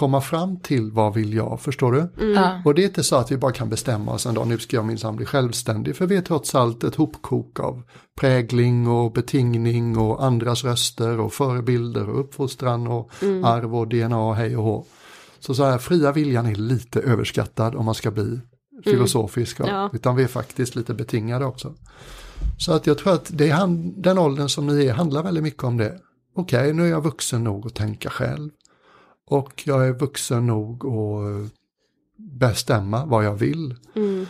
komma fram till vad vill jag, förstår du? Mm. Och det är inte så att vi bara kan bestämma oss en dag, nu ska jag minsann bli självständig, för vi är trots allt ett hopkok av prägling och betingning och andras röster och förebilder och uppfostran och Mm. arv och DNA och hej och hå. Så så här, fria viljan är lite överskattad om man ska bli filosofisk, va? Ja. utan vi är faktiskt lite betingade också. Så att jag tror att det är han, den åldern som ni är handlar väldigt mycket om det. Okej, nu är jag vuxen nog att tänka själv. Och jag är vuxen nog att bestämma vad jag vill. Mm.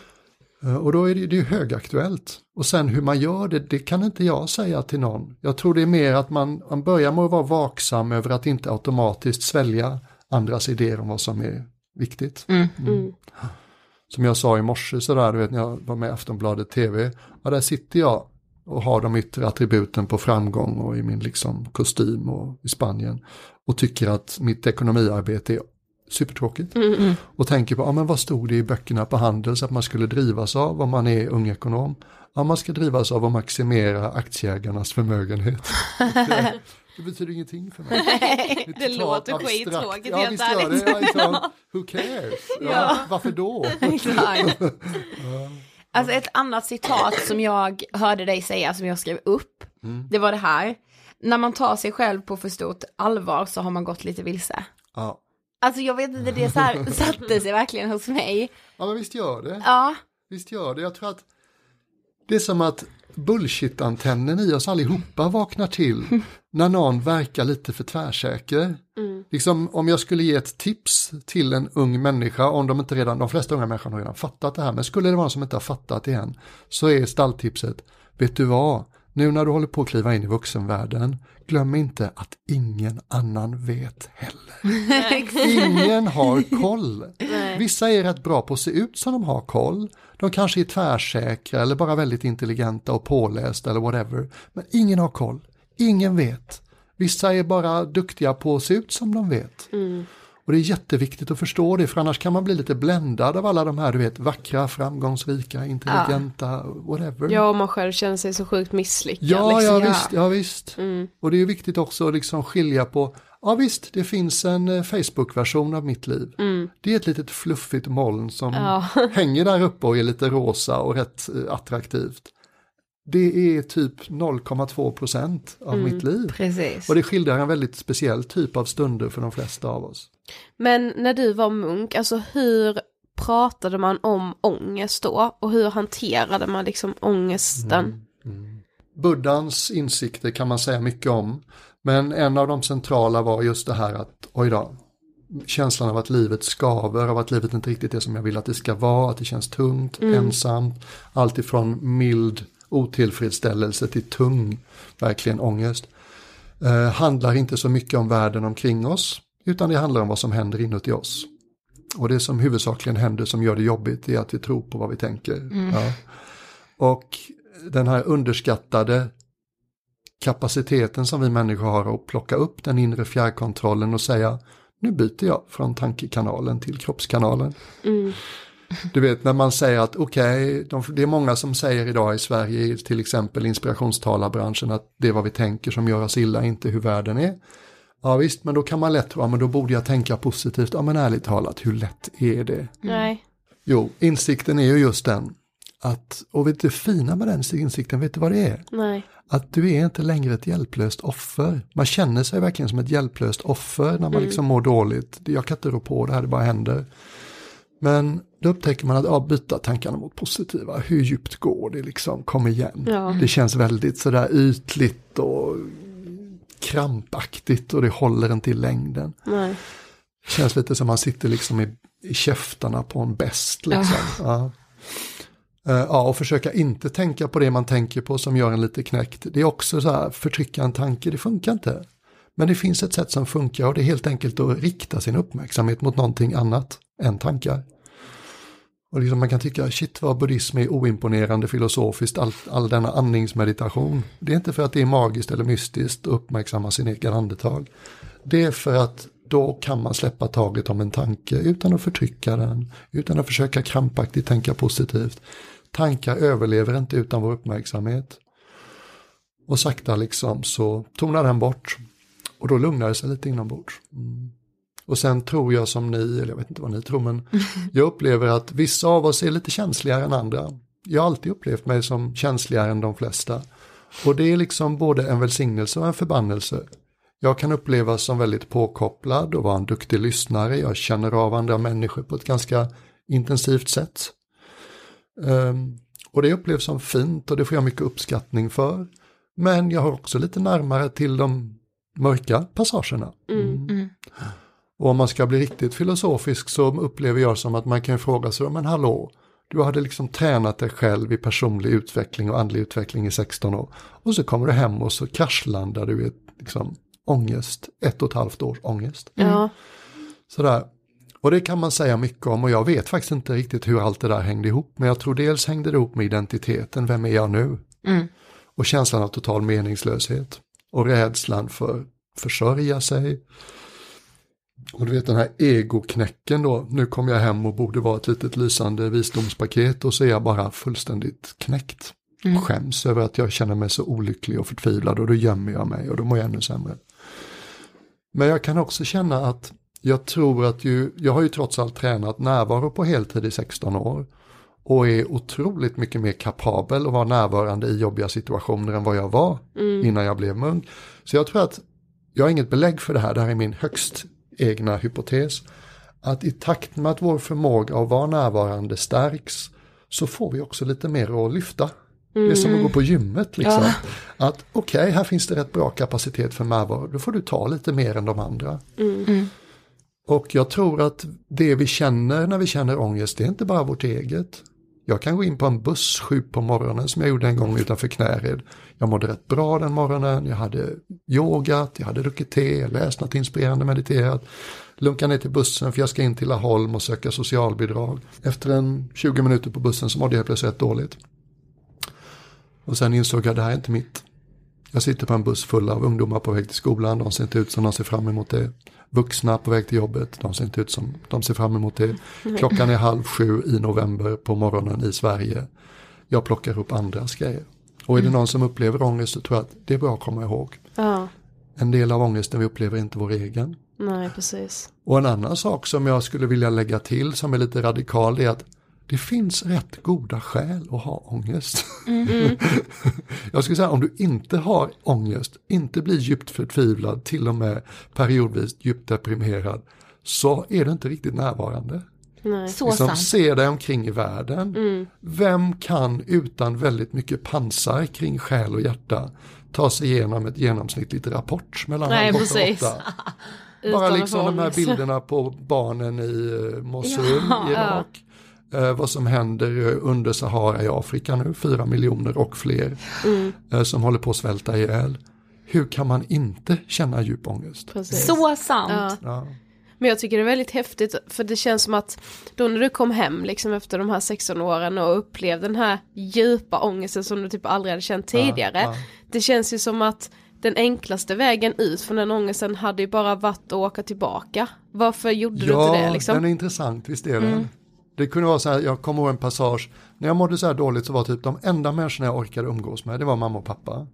Eh, Och då är det, det är ju högaktuellt. Och sen hur man gör det, det kan inte jag säga till någon. Jag tror det är mer att man, man börjar med att vara vaksam över att inte automatiskt svälja andras idéer om vad som är viktigt. Mm. Mm. Som jag sa i morse sådär, du vet när jag var med i Aftonbladet TV, ja där sitter jag och har de yttre attributen på framgång och i min liksom kostym och i Spanien och tycker att mitt ekonomiarbete är supertråkigt. Mm, mm. Och tänker på, ja men vad stod det i böckerna på Handels att man skulle drivas av om man är ung ekonom? Ja, man ska drivas av att maximera aktieägarnas förmögenhet. det, det betyder ingenting för mig. Det totalt låter skittråkigt, Ja, helt visst gör det. ärligt. Ja, liksom, Ja. who cares? Ja, Ja. Varför då? Alltså ett annat citat som jag hörde dig säga som jag skrev upp, Mm. det var det här. När man tar sig själv på för stort allvar så har man gått lite vilse. Ja. Alltså jag vet inte, det så här satte sig verkligen hos mig. ja, men visst gör det. Ja. Visst gör det. Jag tror att det är som att bullshit-antennen i oss allihopa vaknar till när någon verkar lite för tvärsäker. Mm. Liksom om jag skulle ge ett tips till en ung människa, om de inte redan, de flesta unga människor har redan fattat det här, men skulle det vara någon som inte har fattat det än, så är stalltipset, vet du vad, nu när du håller på att kliva in i vuxenvärlden, glöm inte att ingen annan vet heller. Ingen har koll. Vissa är rätt bra på att se ut som de har koll. De kanske är tvärsäkra eller bara väldigt intelligenta och pålästa eller whatever. Men ingen har koll. Ingen vet. Vissa är bara duktiga på att se ut som de vet. Mm. Och det är jätteviktigt att förstå det för annars kan man bli lite bländad av alla de här du vet vackra, framgångsrika, intelligenta, whatever. Ja, och man själv känner sig så sjukt misslyckad. Ja, liksom. ja visst, ja visst. Mm. Och det är viktigt också att liksom skilja på, ja visst, det finns en eh, Facebook-version av mitt liv. Mm. Det är ett litet fluffigt moln som Ja. hänger där uppe och är lite rosa och rätt eh, attraktivt. Det är typ 0,2 procent av Mm, mitt liv. Precis. Och det skildrar en väldigt speciell typ av stunder för de flesta av oss. Men när du var munk, alltså hur pratade man om ångest då? Och hur hanterade man liksom ångesten? Buddhans insikter kan man säga mycket om. Men en av de centrala var just det här att, oj då, känslan av att livet skaver, av att livet inte riktigt är som jag vill att det ska vara, att det känns tungt, ensamt. Allt ifrån mild otillfredsställelse till tung, verkligen ångest. Eh, handlar inte så mycket om världen omkring oss, utan det handlar om vad som händer inuti oss. Och det som huvudsakligen händer som gör det jobbigt är att vi tror på vad vi tänker. Ja. Och den här underskattade kapaciteten som vi människor har att plocka upp den inre fjärrkontrollen och säga nu byter jag från tankekanalen till kroppskanalen. Du vet när man säger att okej, de det är många som säger idag i Sverige, till exempel inspirationstalarbranschen, att det är vad vi tänker som gör oss illa, inte hur världen är. Ja visst, men då kan man lätt tro, ja men då borde jag tänka positivt. Ja men ärligt talat, hur lätt är det? Nej. Jo, insikten är ju just den att, och vet du det fina med den insikten, vet du vad det är? Nej. Att du är inte längre ett hjälplöst offer. Man känner sig verkligen som ett hjälplöst offer när man liksom mår dåligt. Jag kan inte rå på det här, det bara händer. Men då upptäcker man att ja, byta tankarna mot positiva, hur djupt går det liksom, kom igen. Ja. Det känns väldigt sådär ytligt och krampaktigt och det håller inte i längden. Nej. Känns lite som man sitter liksom i, i käftarna på en bäst. Liksom. Ja. Eh, ja, och försöka inte tänka på det man tänker på som gör en lite knäckt. Det är också så här, förtrycka en tanke, det funkar inte. Men det finns ett sätt som funkar och det är helt enkelt att rikta sin uppmärksamhet mot någonting annat än tankar. Och liksom man kan tycka, shit vad buddhism är oimponerande filosofiskt, all, all denna andningsmeditation. Det är inte för att det är magiskt eller mystiskt att uppmärksamma sin egen andetag. Det är för att då kan man släppa taget om en tanke utan att förtrycka den, utan att försöka krampaktigt tänka positivt. Tankar överlever inte utan vår uppmärksamhet. Och sakta liksom så tonar den bort. Och då lugnar det sig lite inombords. Mm. Och sen tror jag som ni, eller jag vet inte vad ni tror, men jag upplever att vissa av oss är lite känsligare än andra. Jag har alltid upplevt mig som känsligare än de flesta. Och det är liksom både en välsignelse och en förbannelse. Jag kan upplevas som väldigt påkopplad och vara en duktig lyssnare. Jag känner av andra människor på ett ganska intensivt sätt. Ehm, och det upplevs som fint och det får jag mycket uppskattning för. Men jag har också lite närmare till de mörka passagerna. Mm. Och om man ska bli riktigt filosofisk så upplever jag som att man kan fråga sig, men hallå, du hade liksom tränat dig själv i personlig utveckling och andlig utveckling i 16 år. Och så kommer du hem och så kraschlandar du i ett liksom, ångest, ett och ett halvt års ångest. Ja. Sådär. Och det kan man säga mycket om och jag vet faktiskt inte riktigt hur allt det där hängde ihop. Men jag tror dels hängde det ihop med identiteten, vem är jag nu? Och känslan av total meningslöshet. Och rädslan för försörja sig. Och du vet den här egoknäcken då, nu kommer jag hem och borde vara ett litet lysande visdomspaket och så är jag bara fullständigt knäckt. Skäms över att jag känner mig så olycklig och förtvivlad och då gömmer jag mig och då mår jag ännu sämre. Men jag kan också känna att jag tror att ju, jag har ju trots allt tränat närvaro på heltid i 16 år och är otroligt mycket mer kapabel att vara närvarande i jobbiga situationer än vad jag var innan jag blev munk. Så jag tror att, jag har inget belägg för det här, det här är min högst egna hypotes, att i takt med att vår förmåga att vara närvarande stärks så får vi också lite mer att lyfta. Det är som att gå på gymmet liksom. Att okej, här finns det rätt bra kapacitet för närvaro, då får du ta lite mer än de andra. Och jag tror att det vi känner när vi känner ångest, det är inte bara vårt eget. Jag kan gå in på en buss sju på morgonen som jag gjorde en gång utanför Knäred. Jag mådde rätt bra den morgonen, jag hade yogat, jag hade druckit te, läst något inspirerande, mediterat. Lunkade ner till bussen för jag ska in till Laholm och söka socialbidrag. Efter en 20 minuter på bussen så mådde jag plötsligt rätt dåligt. Och sen insåg jag det här är inte mitt. Jag sitter på en buss full av ungdomar på väg till skolan, de ser inte ut som de ser fram emot det. Vuxna på väg till jobbet, de ser inte ut som de ser fram emot det. Klockan är halv sju i november på morgonen i Sverige. Jag plockar upp andras grejer. Och är det någon som upplever ångest så tror jag att det är bra att komma ihåg. Ja. En del av ångesten vi upplever är inte vår egen. Nej, precis. Och en annan sak som jag skulle vilja lägga till som är lite radikal är att det finns rätt goda skäl att ha ångest. jag skulle säga om du inte har ångest, inte blir djupt förtvivlad, till och med periodvis djupt deprimerad, så är du inte riktigt närvarande. Nej. Så Liksom, sant. se dig omkring i världen. Vem kan utan väldigt mycket pansar kring själ och hjärta ta sig igenom ett genomsnittligt rapport mellan Nej, halv åtta och åtta? Bara liksom de här bilderna på barnen i eh, Mosul Ja. i Irak. Eh, vad som händer eh, under Sahara i Afrika nu, fyra miljoner och fler. Mm. Eh, som håller på att svälta ihjäl. Hur kan man inte känna djup ångest? Precis. Så sant. Ja. Ja. Men jag tycker det är väldigt häftigt för det känns som att då när du kom hem liksom efter de här 16 åren och upplevde den här djupa ångesten som du typ aldrig hade känt tidigare. ja. Det känns ju som att den enklaste vägen ut från den ångesten hade ju bara varit att åka tillbaka. Varför gjorde du Ja, inte det liksom? den är intressant, visst är den. Mm. Det kunde vara så här, jag kommer ihåg en passage, när jag mådde så här dåligt så var typ de enda människorna jag orkade umgås med, det var mamma och pappa.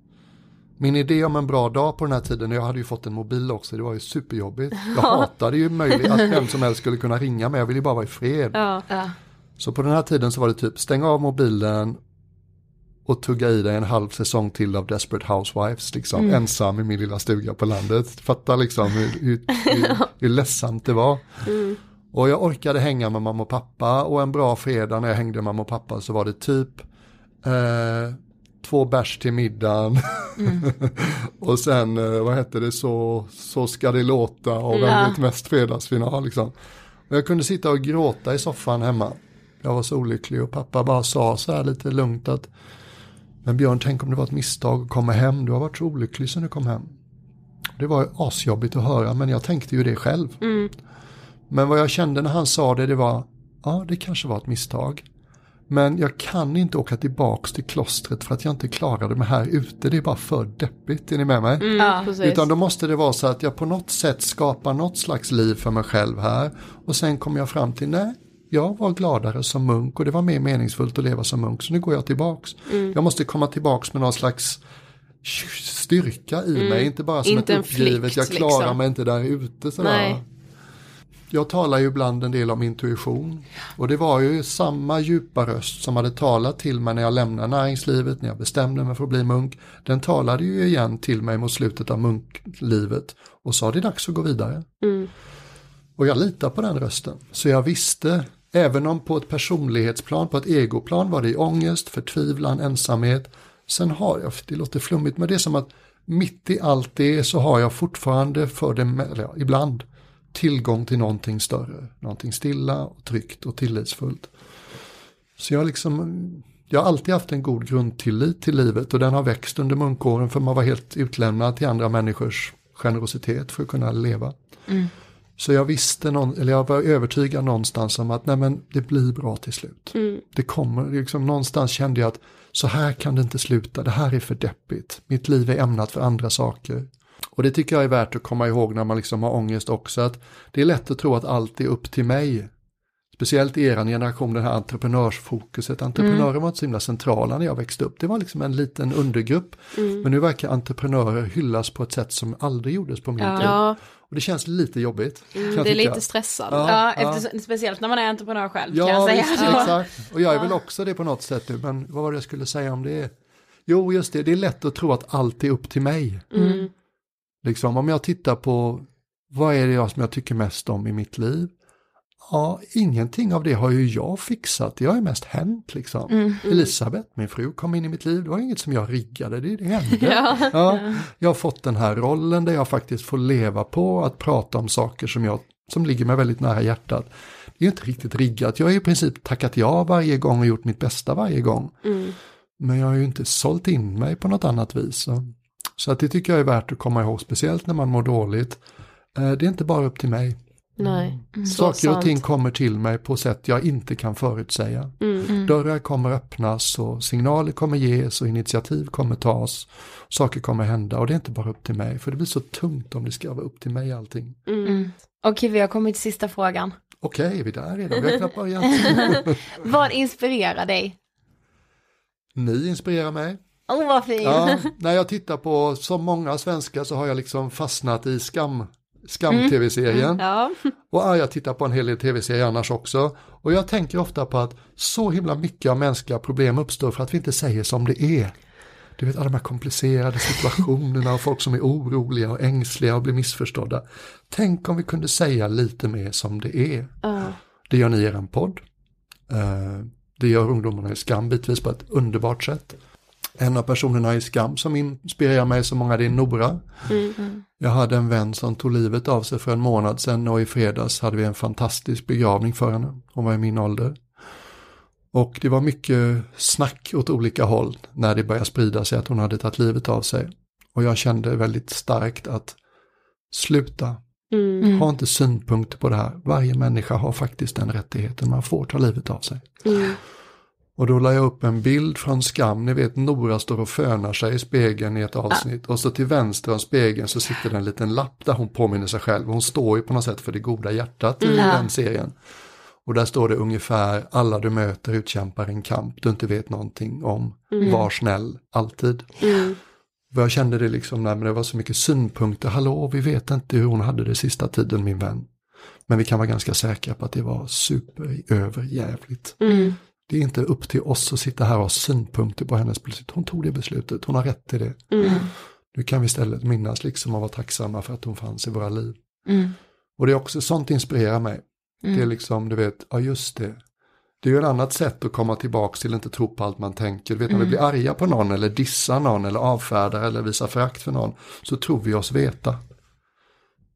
Min idé om en bra dag på den här tiden, jag hade ju fått en mobil också, det var ju superjobbigt. Jag hatade ju möjligt att vem som helst skulle kunna ringa mig, jag ville ju bara vara i fred. Ja. Ja. Så på den här tiden så var det typ stäng av mobilen och tugga i dig en halv säsong till av Desperate Housewives, liksom Mm. ensam i min lilla stuga på landet. Fatta liksom hur, hur, hur, hur ledsamt det var. Mm. Och jag orkade hänga med mamma och pappa och en bra fredag när jag hängde med mamma och pappa så var det typ eh, två bärs till middagen. och sen, eh, vad hette det, så, så ska det låta och vem Ja. vet mest fredagsfinal liksom. Och jag kunde sitta och gråta i soffan hemma. Jag var så olycklig och pappa bara sa så här lite lugnt att Men Björn, tänk om det var ett misstag att komma hem. Du har varit så olycklig sen du kom hem. Det var asjobbigt att höra men jag tänkte ju det själv. Mm. Men vad jag kände när han sa det, det var ja, det kanske var ett misstag. Men jag kan inte åka tillbaks till klostret för att jag inte klarade mig här ute. Det är bara för deppigt, är ni med mig? Mm, Ja. Utan då måste det vara så att jag på något sätt skapar något slags liv för mig själv här. Och sen kommer jag fram till, nej, jag var gladare som munk och det var mer meningsfullt att leva som munk. Så nu går jag tillbaks. Mm. Jag måste komma tillbaks med någon slags styrka i Mm. mig. Inte bara som Inte ett uppgivet, flykt, jag klarar liksom. mig inte där ute. Sådär. Nej. Jag talar ju ibland en del om intuition. Och det var ju samma djupa röst som hade talat till mig när jag lämnade näringslivet, när jag bestämde mig för att bli munk. Den talade ju igen till mig mot slutet av munklivet och sa det är dags att gå vidare. Mm. Och jag litar på den rösten. Så jag visste, även om på ett personlighetsplan, på ett egoplan var det ångest, förtvivlan, ensamhet. Sen har jag, det låter flummigt, men det är som att mitt i allt det så har jag fortfarande för det, eller ibland, tillgång till någonting större. Någonting stilla och tryggt och tillitsfullt. Så jag liksom, jag har alltid haft en god grundtillit till livet och den har växt under munkåren för man var helt utlämnad till andra människors generositet för att kunna leva. Så jag visste, någon, eller jag var övertygad någonstans om att nej men det blir bra till slut. Mm. Det kommer, liksom, någonstans kände jag att så här kan det inte sluta, det här är för deppigt. Mitt liv är ämnat för andra saker. Och det tycker jag är värt att komma ihåg när man liksom har ångest också, att det är lätt att tro att allt är upp till mig. Speciellt i er generation, det här entreprenörsfokuset. Entreprenörer var inte så himla centrala när jag växte upp. Det var liksom en liten undergrupp. Mm. Men nu verkar entreprenörer hyllas på ett sätt som aldrig gjordes på min Ja. tid. Och det känns lite jobbigt. mm, det är lite stressande. Ja, Ja. Eftersom, speciellt när man är entreprenör själv Ja, kan jag säga. visst, exakt. Och jag är väl också det på något sätt nu, men vad var det jag skulle säga om det? Jo, just det, det är lätt att tro att allt är upp till mig. Mm. Liksom, om jag tittar på vad är det jag som jag tycker mest om i mitt liv? Ja, ingenting av det har ju jag fixat, det har ju mest hänt liksom. Mm. Elisabeth, min fru, kom in i mitt liv, det var inget som jag riggade, det, det hände. Ja. Ja, jag har fått den här rollen där jag faktiskt får leva på att prata om saker som, jag, som ligger mig väldigt nära hjärtat. Det är inte riktigt riggat, jag har i princip tackat ja varje gång och gjort mitt bästa varje gång. Mm. Men jag har ju inte sålt in mig på något annat vis. Så, så att det tycker jag är värt att komma ihåg, speciellt när man mår dåligt. Eh, Det är inte bara upp till mig. Nej, så Saker och sant. ting kommer till mig på sätt jag inte kan förutsäga. Mm. Dörrar kommer öppnas och signaler kommer ges och initiativ kommer tas. Saker kommer hända och det är inte bara upp till mig för det blir så tungt om det ska vara upp till mig allting. Mm. Okej, vi har kommit till sista frågan. Okej, är vi där redan? Vi har knappt börjat. Vad inspirerar dig? Ni inspirerar mig. Åh, vad fint. Ja, när jag tittar på, som många svenskar så har jag liksom fastnat i skam, skam-tv-serien. Ja. Och ja, jag tittar på en hel del tv-serier annars också. Och jag tänker ofta på att så himla mycket av mänskliga problem uppstår för att vi inte säger som det är. Du vet alla de här komplicerade situationerna och folk som är oroliga och ängsliga och blir missförstådda. Tänk om vi kunde säga lite mer som det är. Ja. Det gör ni i er podd. Eh, Det gör ungdomarna i Skam bitvis på ett underbart sätt. En av personerna i Skam som inspirerar mig så många, det är Nora. Mm. Jag hade en vän som tog livet av sig för en månad sedan och i fredags hade vi en fantastisk begravning för henne. Hon var i min ålder. Och det var mycket snack åt olika håll när det började sprida sig att hon hade tagit livet av sig. Och jag kände väldigt starkt att sluta, Mm. ha inte synpunkter på det här. Varje människa har faktiskt den rättigheten, man får ta livet av sig. Mm. Och då la jag upp en bild från Skam, ni vet Nora står och fönar sig i spegeln i ett avsnitt och så till vänster om spegeln så sitter det en liten lapp där hon påminner sig själv. Hon står ju på något sätt för det goda hjärtat i Mm. den serien. Och där står det ungefär, alla du möter utkämpar en kamp du inte vet någonting om. Mm. Var snäll, alltid. Mm. Och jag kände det liksom, när det var så mycket synpunkter, hallå vi vet inte hur hon hade det sista tiden min vän. Men vi kan vara ganska säkra på att det var super överjävligt. Mm. Det är inte upp till oss att sitta här och ha synpunkter på hennes beslut. Hon tog det beslutet, hon har rätt till det. Mm. Nu kan vi istället minnas liksom och vara tacksamma för att hon fanns i våra liv. Mm. Och det är också sånt inspirerar mig. Mm. Det är liksom, du vet, ja just det. Det är ju ett annat sätt att komma tillbaka till att inte tro på allt man tänker. Du vet när vi Mm. blir arga på någon eller dissar någon eller avfärdar eller visar förakt för någon så tror vi oss veta.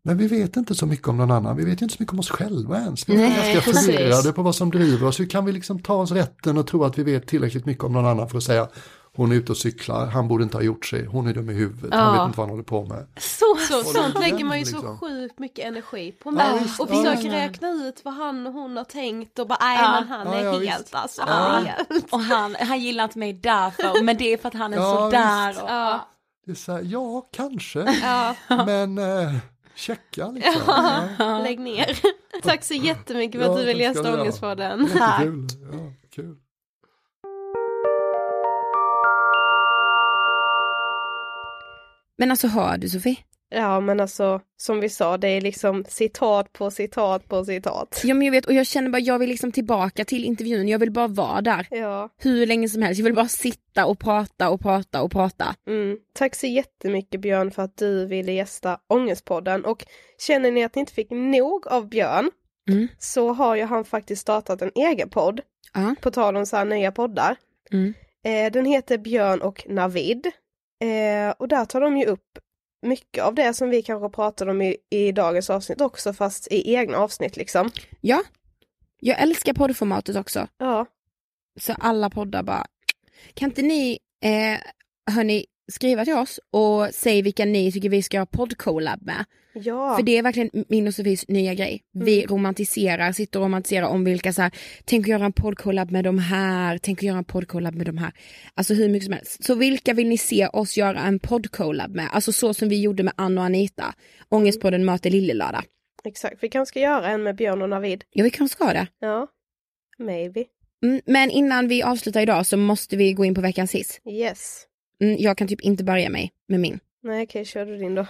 Men vi vet inte så mycket om någon annan, vi vet ju inte så mycket om oss själva ens. Vi är Nej, ganska förvirrade på vad som driver oss. Hur kan vi liksom ta oss rätten och tro att vi vet tillräckligt mycket om någon annan för att säga hon är ute och cyklar, han borde inte ha gjort sig, hon är dum i huvudet, han Ja. vet inte vad han håller på med. Så, sånt igen, lägger man ju liksom. så sjukt mycket energi på Ja, med. visst, och ja. försöker räkna ut vad han och hon har tänkt och bara nej Ja. men han Ja, är ja, helt visst. alltså. Ja. Han helt. Och han, han gillar inte mig därför, men det är för att han är Ja, sådär. Och, Ja. Det är så här, ja kanske, Ja, men eh, checka liksom. Ja. lägg ner. Tack så jättemycket för Ja, att du ville tack ska gästa. Ångestpodden. Jättekul. Ja, kul. Men alltså hör du Sofie? Ja men alltså som vi sa det är liksom citat på citat på citat. Ja men jag vet och jag känner bara jag vill liksom tillbaka till intervjun, jag vill bara vara där. Ja. Hur länge som helst, jag vill bara sitta och prata och prata och prata. Mm. Tack så jättemycket Björn för att du ville gästa Ångestpodden och känner ni att ni inte fick nog av Björn Mm. så har ju han faktiskt startat en egen podd. Ja. På tal om så här nya poddar. Mm. Eh, den heter Björn och Navid. Eh, och där tar de ju upp mycket av det som vi kanske pratade om i, i dagens avsnitt också fast i egna avsnitt liksom. Ja. Jag älskar poddformatet också. Ja. Så alla poddar bara, kan inte ni, eh, hörni, skriva till oss och säg vilka ni tycker vi ska ha poddcollab med. Ja. För det är verkligen min och Sofies nya grej. Vi Mm. romantiserar, sitter och romantiserar om vilka så här, tänk att göra en poddcollab med de här, tänk att göra en poddcollab med de här. Alltså hur mycket som helst. Så vilka vill ni se oss göra en poddcollab med? Alltså så som vi gjorde med Anna och Anita. Ångestpodden möter Lillelördag. Exakt, vi kanske ska göra en med Björn och Navid. Ja vi kanske ska det. Ja. Maybe. Mm, men innan vi avslutar idag så måste vi gå in på veckans hiss. Yes. Mm, jag kan typ inte börja mig med min. Nej okej, kör du din då.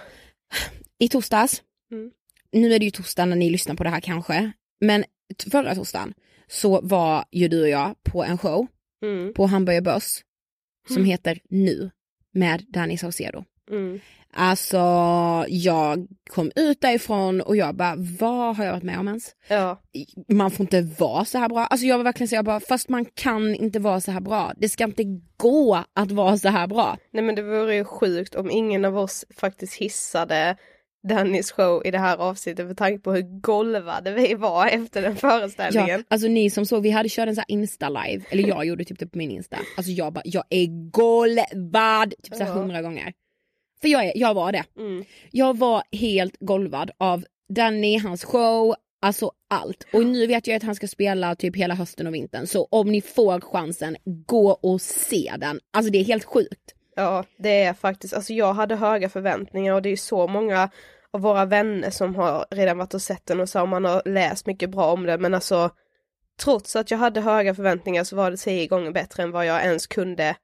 I torsdags, Mm. nu är det ju torsdag när ni lyssnar på det här kanske, men förra torsdagen så var ju du och jag på en show Mm. på Hamburger Börs som Mm. heter Nu med Danny Saucedo. Alltså jag kom ut därifrån och jag bara, vad har jag varit med om ens? Ja. Man får inte vara så här bra. Alltså jag var verkligen så jag bara, fast man kan inte vara så här bra. Det ska inte gå att vara så här bra. Nej men det vore ju sjukt om ingen av oss faktiskt hissade Dannys show i det här avsnittet med tanke på hur golvade vi var efter den föreställningen. Ja, alltså ni som såg, vi hade kört en sån här insta-live, eller jag gjorde typ det på min insta. Alltså jag bara, jag är golvad! Typ så här Ja. hundra gånger. För jag, jag var det. Mm. Jag var helt golvad av Danny, hans show, alltså allt. Och nu vet jag att han ska spela typ hela hösten och vintern. Så om ni får chansen, gå och se den. Alltså det är helt sjukt. Ja, det är faktiskt, alltså jag hade höga förväntningar och det är så många av våra vänner som har redan varit och sett den och så man har läst mycket bra om det men alltså trots att jag hade höga förväntningar så var det tio gånger bättre än vad jag ens kunde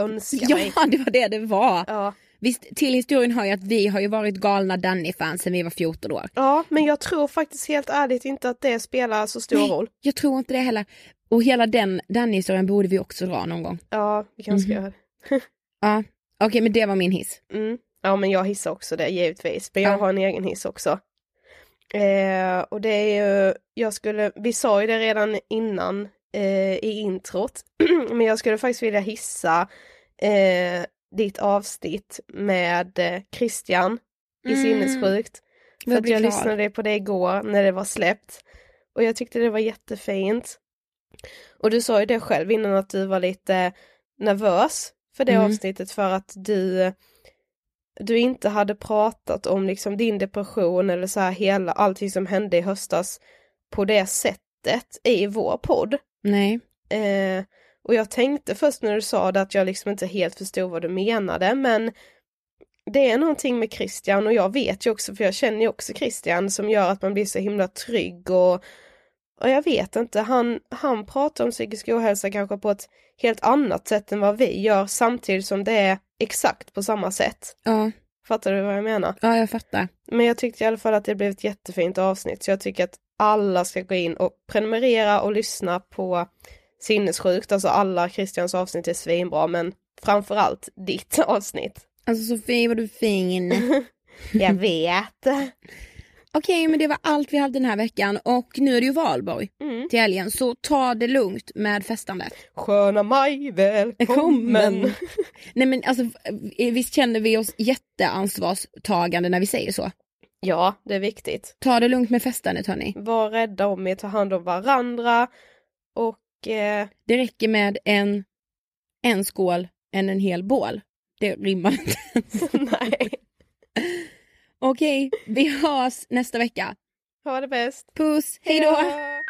önska Ja, mig. det var det det var. Ja. Visst, till historien har ju att vi har ju varit galna Danny-fans sen vi var 14 år. ja, men jag tror faktiskt helt ärligt inte att det spelar så stor Nej. roll. Jag tror inte det heller. Och hela den Danny-historien borde vi också dra någon gång. Ja, vi kanske ska Mhm. göra det. Ja, okej men det var min hiss. Mm. Ja men jag hissar också det givetvis, men jag Ja. har en egen hiss också. Eh, och det är ju, jag skulle, vi sa ju det redan innan eh, i introt, men jag skulle faktiskt vilja hissa eh, ditt avsnitt med eh, Christian i Mm. Sinnessjukt. För Jag att jag lyssnade på det igår när det var släppt. Och jag tyckte det var jättefint. Och du sa ju det själv innan att du var lite nervös för det Mm. avsnittet för att du du inte hade pratat om liksom din depression eller så här hela allting som hände i höstas på det sättet i vår podd. Nej. Eh, och jag tänkte först när du sa det att jag liksom inte helt förstod vad du menade men det är någonting med Christian och jag vet ju också för jag känner ju också Christian som gör att man blir så himla trygg och, och jag vet inte, han, han pratar om psykisk ohälsa kanske på ett helt annat sätt än vad vi gör samtidigt som det är exakt på samma sätt. Ja, Fattar du vad jag menar? ja jag fattar. Men jag tyckte i alla fall att det blev ett jättefint avsnitt så jag tycker att alla ska gå in och prenumerera och lyssna på Sinnessjukt, alltså alla Christians avsnitt är svinbra men framförallt ditt avsnitt. Alltså Sofie vad du är fin. Jag vet. Okej men det var allt vi hade den här veckan och nu är det ju valborg Mm. till helgen så ta det lugnt med festandet. Sköna maj, välkommen! Nej men alltså eh, visst känner vi oss jätteansvarstagande när vi säger så. Ja, det är viktigt. Ta det lugnt med festandet hörni. Var rädda om er, ta hand om varandra eh, Det räcker med en, en skål än en hel bål. Det rimmar inte. nej, Okej, vi hörs nästa vecka. ha det bäst. Puss, hej då! Hejdå!